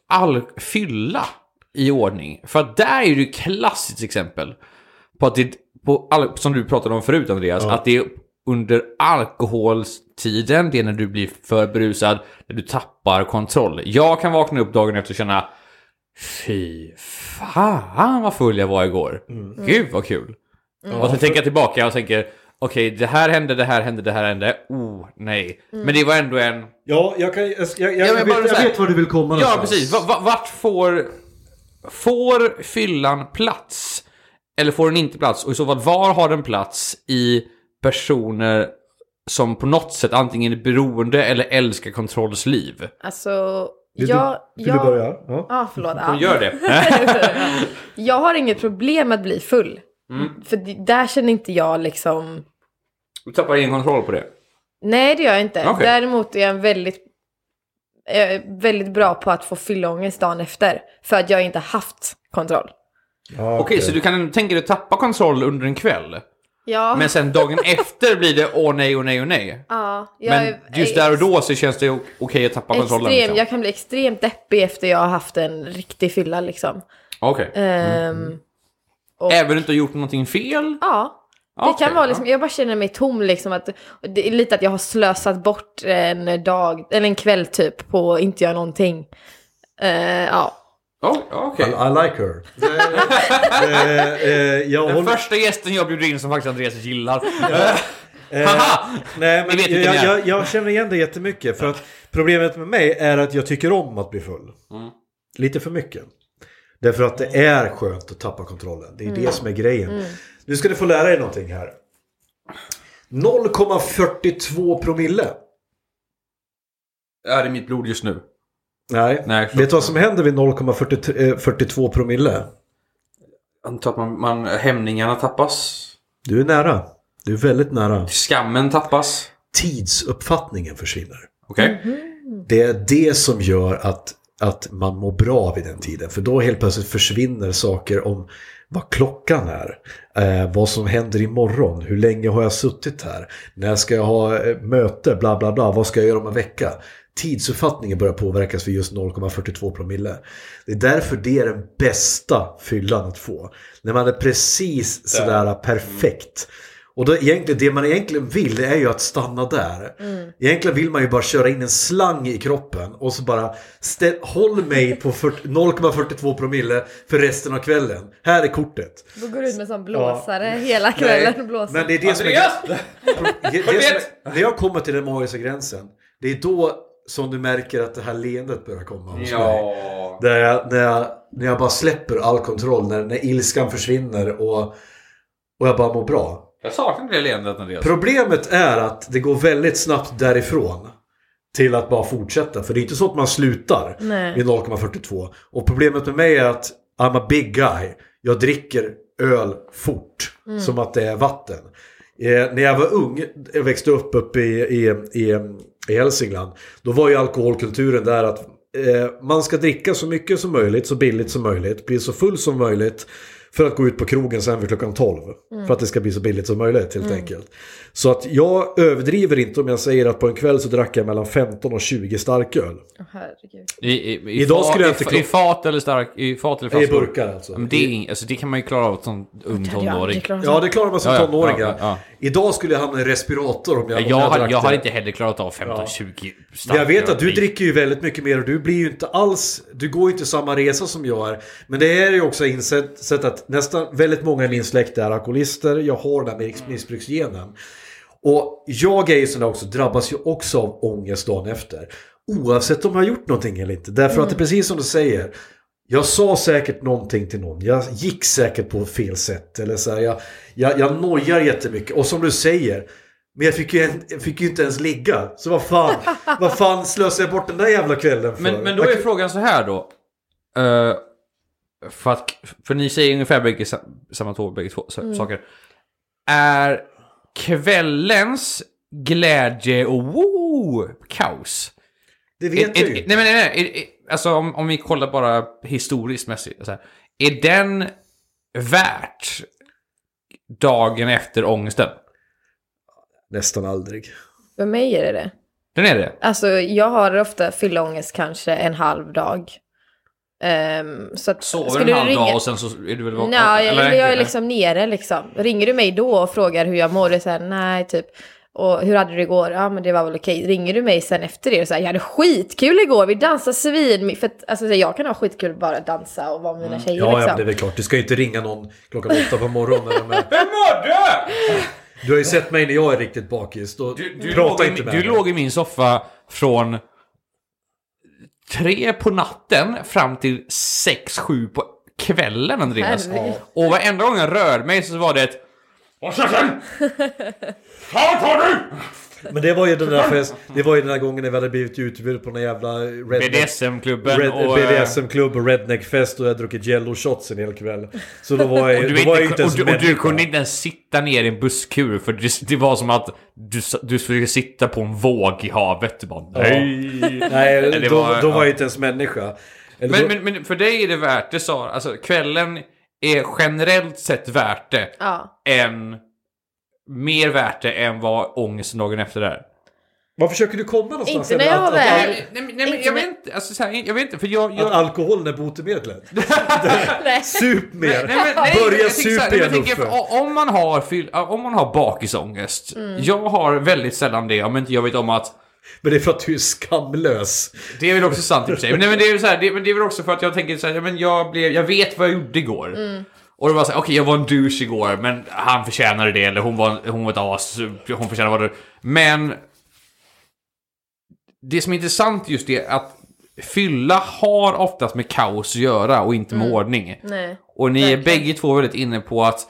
all fylla i ordning? För att där är det ju ett klassiskt exempel på att det, på all, som du pratade om förut Andreas, att det är under alkoholtiden, det är när du blir för berusad, när du tappar kontroll. Jag kan vakna upp dagen efter och känna Fy fan vad full jag var igår. Gud vad kul. Och så tänker jag tillbaka och tänker Okej, det här hände, det här hände, det här hände. Oh, nej. Men det var ändå en... Ja, jag, kan, jag, jag, jag, jag, bara vet, jag vet var du vill komma Ja, någonstans. precis. Va- va- Vart får... Får fyllan plats? Eller får den inte plats? Och i så fall, var har den plats i personer som på något sätt antingen är beroende eller älskar kontrollsliv? Alltså, Vill, jag... du, vill jag, du börja? Ja. Ja, förlåt. De Ja. gör det. Jag har inget problem med att bli full. Mm. För det- där känner inte jag liksom... Du tappar ingen kontroll på det. Nej, det gör jag inte. Okej. Däremot är jag väldigt, väldigt bra på att få fyllångest dagen efter. För att jag inte haft kontroll. Ja, Okej, så du kan tänka dig att tappa kontroll under en kväll. Ja, Men sen dagen efter blir det åh nej, åh nej, åh nej. ja jag Men är- just är där och då så känns det okej att tappa kontrollen. Extrem, Liksom. Jag kan bli extremt deppig efter jag har haft en riktig fylla liksom. Okej. Ehm, och- Även om du inte har gjort någonting fel? Ja. Det Okej, kan vara liksom, jag bara känner mig tom liksom. Att, det är lite att jag har slösat bort en dag, eller en kväll typ, på att inte göra någonting. Eh, ja. Ja, okej. I, I like her. eh, jag Den håller... första gästen jag bjuder in som faktiskt Andreas gillar. Haha! nej, men jag, jag, jag känner igen det jättemycket. För att problemet med mig är att jag tycker om att bli full. Mm. Lite för mycket. Därför att det är skönt att tappa kontrollen. Det är Mm. det som är grejen. Nu ska du få lära dig någonting här. 0,42 promille. Är det mitt blod just nu? Nej. Nej, Vet du vad som händer vid 0,42 promille? Antar att man, man, hämningarna tappas. Du är nära. Du är väldigt nära. Skammen tappas. Tidsuppfattningen försvinner. Okej? Det är det som gör att, att man mår bra vid den tiden. För då helt plötsligt försvinner saker om vad klockan är. Eh, vad som händer imorgon. Hur länge har jag suttit här? När ska jag ha eh, möte? Bla bla bla. Vad ska jag göra om en vecka? Tidsuppfattningen börjar påverkas vid just 0,42 promille. Det är därför det är den bästa fyllan att få. När man är precis sådär perfekt. Och då egentligen, det man egentligen vill det är ju att stanna där. Egentligen vill man ju bara köra in en slang i kroppen och så bara ställ, håll mig på 40 0,42 promille för resten av kvällen. Här är kortet. Då går du ut med sån blåsare hela kvällen. blåser. men det är det som är... Det, det, som är, när jag kommer till den magiska gränsen, det är då som du märker att det här leendet börjar komma hos mig. Ja. Där jag, när, jag, när jag bara släpper all kontroll, när, när ilskan försvinner och, och jag bara mår bra. Jag saknar det leendet Andreas. Problemet är att det går väldigt snabbt därifrån till att bara fortsätta. För det är inte så att man slutar Nej. vid 0,42. Och problemet med mig är att I'm a big guy. Jag dricker öl fort. Som att det är vatten. Eh, när jag var ung, jag växte upp uppe i, i, i, i Hälsingland. Då var ju alkoholkulturen där att eh, man ska dricka så mycket som möjligt, så billigt som möjligt, bli så full som möjligt. För att gå ut på krogen sen vid klockan 12. För att det ska bli så billigt som möjligt helt enkelt. Så att jag överdriver inte om jag säger att på en kväll så drack jag mellan 15 och 20 starköl. Herregud. I, i, i, Idag fat, skulle jag i, inte i fat eller stark, i fat eller I flaskor? burkar alltså. Men det, är, alltså, det kan man ju klara av som ung jag tonåring. Ja det klarar man som Ja, ja, tonåring ja, ja, ja. Idag skulle jag hamna i respirator om jag, om Jag, har, drack jag har inte heller klarat av 15-20 Men starköl. jag vet att du dricker ju väldigt mycket mer och du blir ju inte alls, du går ju inte samma resa som jag är. Men det är ju också insett sett att nästan väldigt många i min släkt är alkoholister. Jag har den här miss- missbruksgenen. Och jag är ju sån där också, drabbas ju också av ångest dagen efter. Oavsett om jag har gjort någonting eller inte. Därför att det är precis som du säger. Jag sa säkert någonting till någon. Jag gick säkert på fel sätt. Eller så här, jag, jag, jag nojar jättemycket. Och som du säger. Men jag fick ju, en, jag fick ju inte ens ligga. Så vad fan, vad fan slösade jag bort den där jävla kvällen för? Men, men då är frågan så här då. Eh, för, att, för ni säger ungefär bägge, sa- samma två, bägge två sa- saker. Är kvällens glädje och woo, kaos? det vet är- ju. Nej men nej, nej. Är- är- Alltså om, om vi kollar bara historiskt mässigt. Så här, är den värt dagen efter ångesten? Nästan aldrig. För mig är det det. Den är det? Alltså jag har ofta fyllångest kanske en halv dag. Ehm, så att, Sover skulle en du halv ringa- dag och sen så är du väl vaken? Nej, eller? eller jag är liksom nere liksom. Ringer du mig då och frågar hur jag mår? Är så här, nej typ. Och hur hade du det igår? Ja men det var väl okej. Ringer du mig sen efter det och säger jag hade skitkul igår, vi dansade svin. För att, alltså, så jag kan ha skitkul bara att dansa och vara med mina tjejer Ja, ja, liksom. men det är väl klart. Du ska ju inte ringa någon klockan åtta på morgonen. är- Vem var det? Du har ju sett mig när jag är riktigt bakis. Då Du, du, låg, inte med du mig. låg i min soffa från tre på natten fram till sex, sju på kvällen Andreas. Herregud. Och varenda gång jag rörde mig så var det ett... Håll käften! Fan tar du! Men det var ju den där fest, det var ju den där gången när vi hade blivit utbjudna på någon jävla BDSM-klubben red, och... eh, BDSM-klubb och redneck-fest och jag hade druckit jello shots en hel kväll. Så då var jag, Och du, då var jag inte, inte ens och, du, och du kunde inte ens sitta ner i en busskur för det, det var som att du, du skulle sitta på en våg i havet. Du bara, nej. Nej, Det då, var- då var ja. jag inte ens människa. Eller Men, då, men, men för dig är det värt det, Sara. Alltså kvällen är generellt sett värt det. Ja. Än... Mer värt det än vad ångesten dagen efter är. Var försöker du komma någonstans? Inte när jag var väl- Nej, nej, men- nej, Inte jag med- vet inte, alltså, så här, jag vet inte, för jag... jag att alkoholen är botemedlet? Sup mer! Nej, men, nej, Börja men igen Uffe. om man har, om man har bakisångest. Jag har väldigt sällan det, om inte jag vet om att Men det är för att du är skamlös. Det är väl också sant i och för sig. Men, nej, men, det är väl så här, det, men det är väl också för att jag tänker så här, men jag, blev, jag vet vad jag gjorde igår. Och det var så här, okej jag var en douche igår, men han förtjänade det, eller hon var, hon var ett as, hon förtjänade vad det Men... Det som är intressant just det att fylla har oftast med kaos att göra och inte med ordning. Nej. Och ni är Verkligen. bägge två väldigt inne på att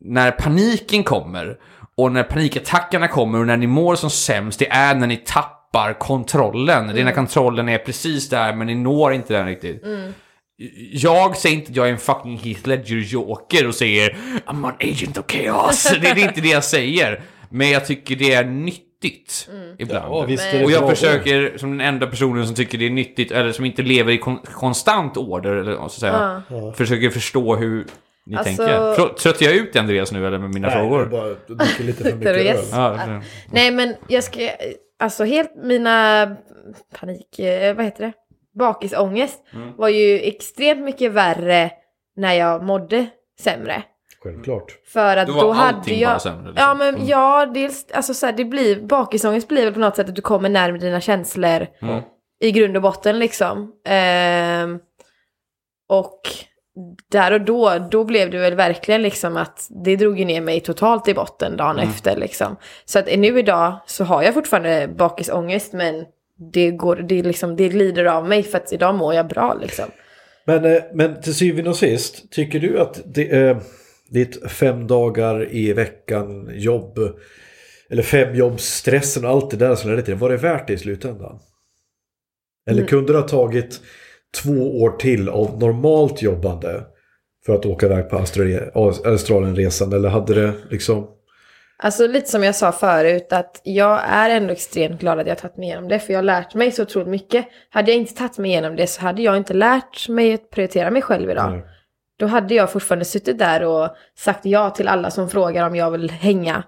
när paniken kommer och när panikattackerna kommer och när ni mår som sämst, det är när ni tappar kontrollen. Det är när kontrollen är precis där men ni når inte den riktigt. Jag säger inte att jag är en fucking Heath Ledger Joker och säger I'm an agent of chaos. det, är inte det jag säger. Men jag tycker det är nyttigt ibland. Ja, det och jag försöker, som den enda personen som tycker det är nyttigt, eller som inte lever i kon konstant order, eller ska jag säga, försöker förstå hur ni Alltså- tänker. Trö- Tröttar jag ut Andreas nu eller med mina Nej, frågor? är bara dricker lite för mycket öl. Ja, Nej men jag ska, alltså helt mina panik, eh, vad heter det? Bakisångest Mm. var ju extremt mycket värre när jag mådde sämre. Självklart. För att Då då, var hade allting jag... bara sämre, liksom. Ja men Mm. ja, dels, alltså så här, det blir, bakisångest blir väl på något sätt att du kommer närmare dina känslor Mm. i grund och botten liksom. Ehm, och där och då, då blev det väl verkligen liksom att det drog ju ner mig totalt i botten dagen Mm. efter liksom. Så att nu idag så har jag fortfarande bakisångest men det, går, det, liksom, det glider av mig för att idag mår jag bra liksom. Men, eh, men till syvende och sist, tycker du att det, eh, ditt fem dagar i veckan jobb, eller fem jobbstressen och allt det där som ledde var det värt det i slutändan? Eller Mm. kunde det ha tagit två år till av normalt jobbande för att åka iväg på Australien- Australienresan? Eller hade det liksom... Alltså lite som jag sa förut att jag är ändå extremt glad att jag har tagit mig igenom det för jag har lärt mig så otroligt mycket. Hade jag inte tagit mig igenom det så hade jag inte lärt mig att prioritera mig själv idag. Nej. Då hade jag fortfarande suttit där och sagt ja till alla som frågar om jag vill hänga.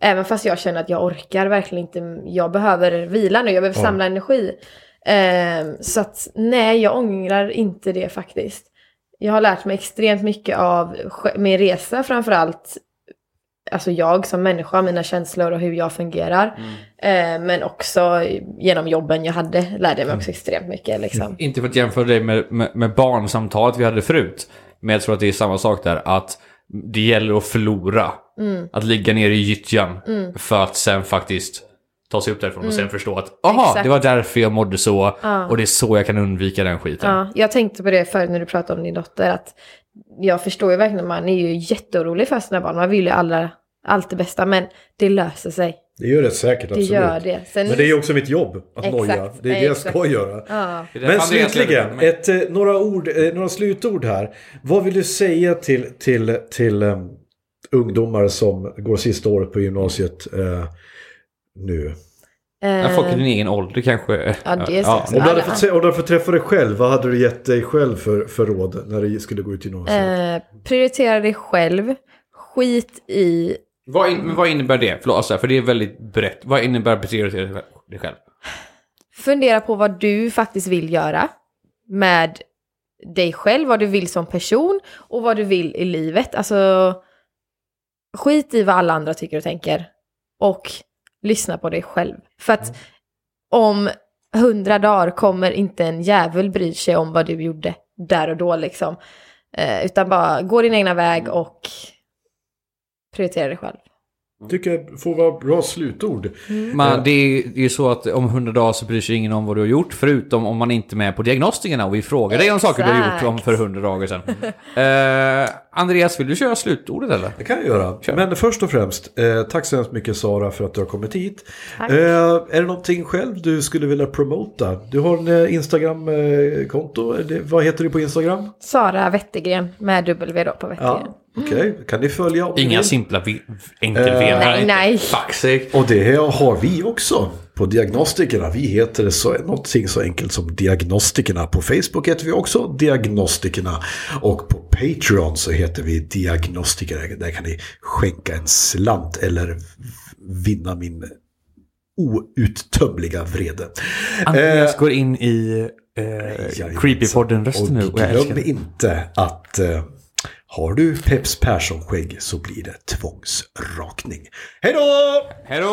Även fast jag känner att jag orkar verkligen inte. Jag behöver vila nu, jag behöver Ja. samla energi. Ehm, så att nej, jag ångrar inte det faktiskt. Jag har lärt mig extremt mycket av min resa framförallt. Alltså jag som människa, mina känslor och hur jag fungerar. Ehm, men också genom jobben jag hade lärde jag mig också extremt mycket. Liksom. Inte för att jämföra dig med, med, med barnsamtalet vi hade förut. Men jag tror att det är samma sak där. Att det gäller att förlora. Mm. Att ligga ner i gyttjan. För att sen faktiskt ta sig upp därifrån och sen förstå att aha, Mm. Det var därför jag mådde så. Ja. Och det är så jag kan undvika den skiten. Ja, jag tänkte på det förut när du pratade om din dotter. Att jag förstår ju verkligen, man är ju jätteorolig för sina barn. Man vill ju alla, allt det bästa, men det löser sig. Det gör det säkert, Det absolut. gör det. Sen, Men det är ju också mitt jobb att Exakt, noja. Det är det jag exakt. ska göra. ja. Det Men slutligen, ett, eh, några, ord, eh, några slutord här. Vad vill du säga till, till, till um, ungdomar som går sista året på gymnasiet eh, nu? Ja, folk i Eh, din egen ålder kanske. Ja, det är så. Om du, hade fått, om du hade fått träffa dig själv, vad hade du gett dig själv för, för råd när du skulle gå ut gymnasiet? eh, prioritera dig själv. Skit i... Vad, in, vad innebär det? Förlåt, alltså, för det är väldigt brett. Vad innebär prioritera dig själv? Fundera på vad du faktiskt vill göra. Med dig själv, vad du vill som person och vad du vill i livet. Alltså, skit i vad alla andra tycker och tänker. Och lyssna på dig själv. För att om hundra dagar kommer inte en jävel bry sig om vad du gjorde där och då liksom. Eh, utan bara gå din egna väg och prioritera dig själv. Tycker jag får vara bra slutord. Man, det är det är ju så att om 100 dagar så bryr sig ingen om vad du har gjort. Förutom om man inte är med på diagnostikerna och vi frågar dig om saker du har gjort om för 100 dagar sedan. Eh, Andreas, vill du köra slutordet eller? Det kan jag göra. Kör. Men först och främst, eh, tack så hemskt mycket Sara för att du har kommit hit. Eh, är det någonting själv du skulle vilja promota? Du har en eh, Instagram-konto. Eh, vad heter du på Instagram? Sara Wettergren med W då på Wettergren. Ja, okej. Kan ni följa ni Inga simpla vi- enkel-v här. nej, nej. Och det har vi också på Diagnostikerna. Vi heter så, någonting så enkelt som Diagnostikerna. På Facebook heter vi också Diagnostikerna. Och på Patreon så heter vi Diagnostikerna. Där kan ni skänka en slant eller vinna min outtömliga vrede. Andreas går in i eh. Creepypodden-rösten nu. Och glöm inte att eh, har du Peps Persson-skägg så blir det tvångsrakning. Hej då! Hej då!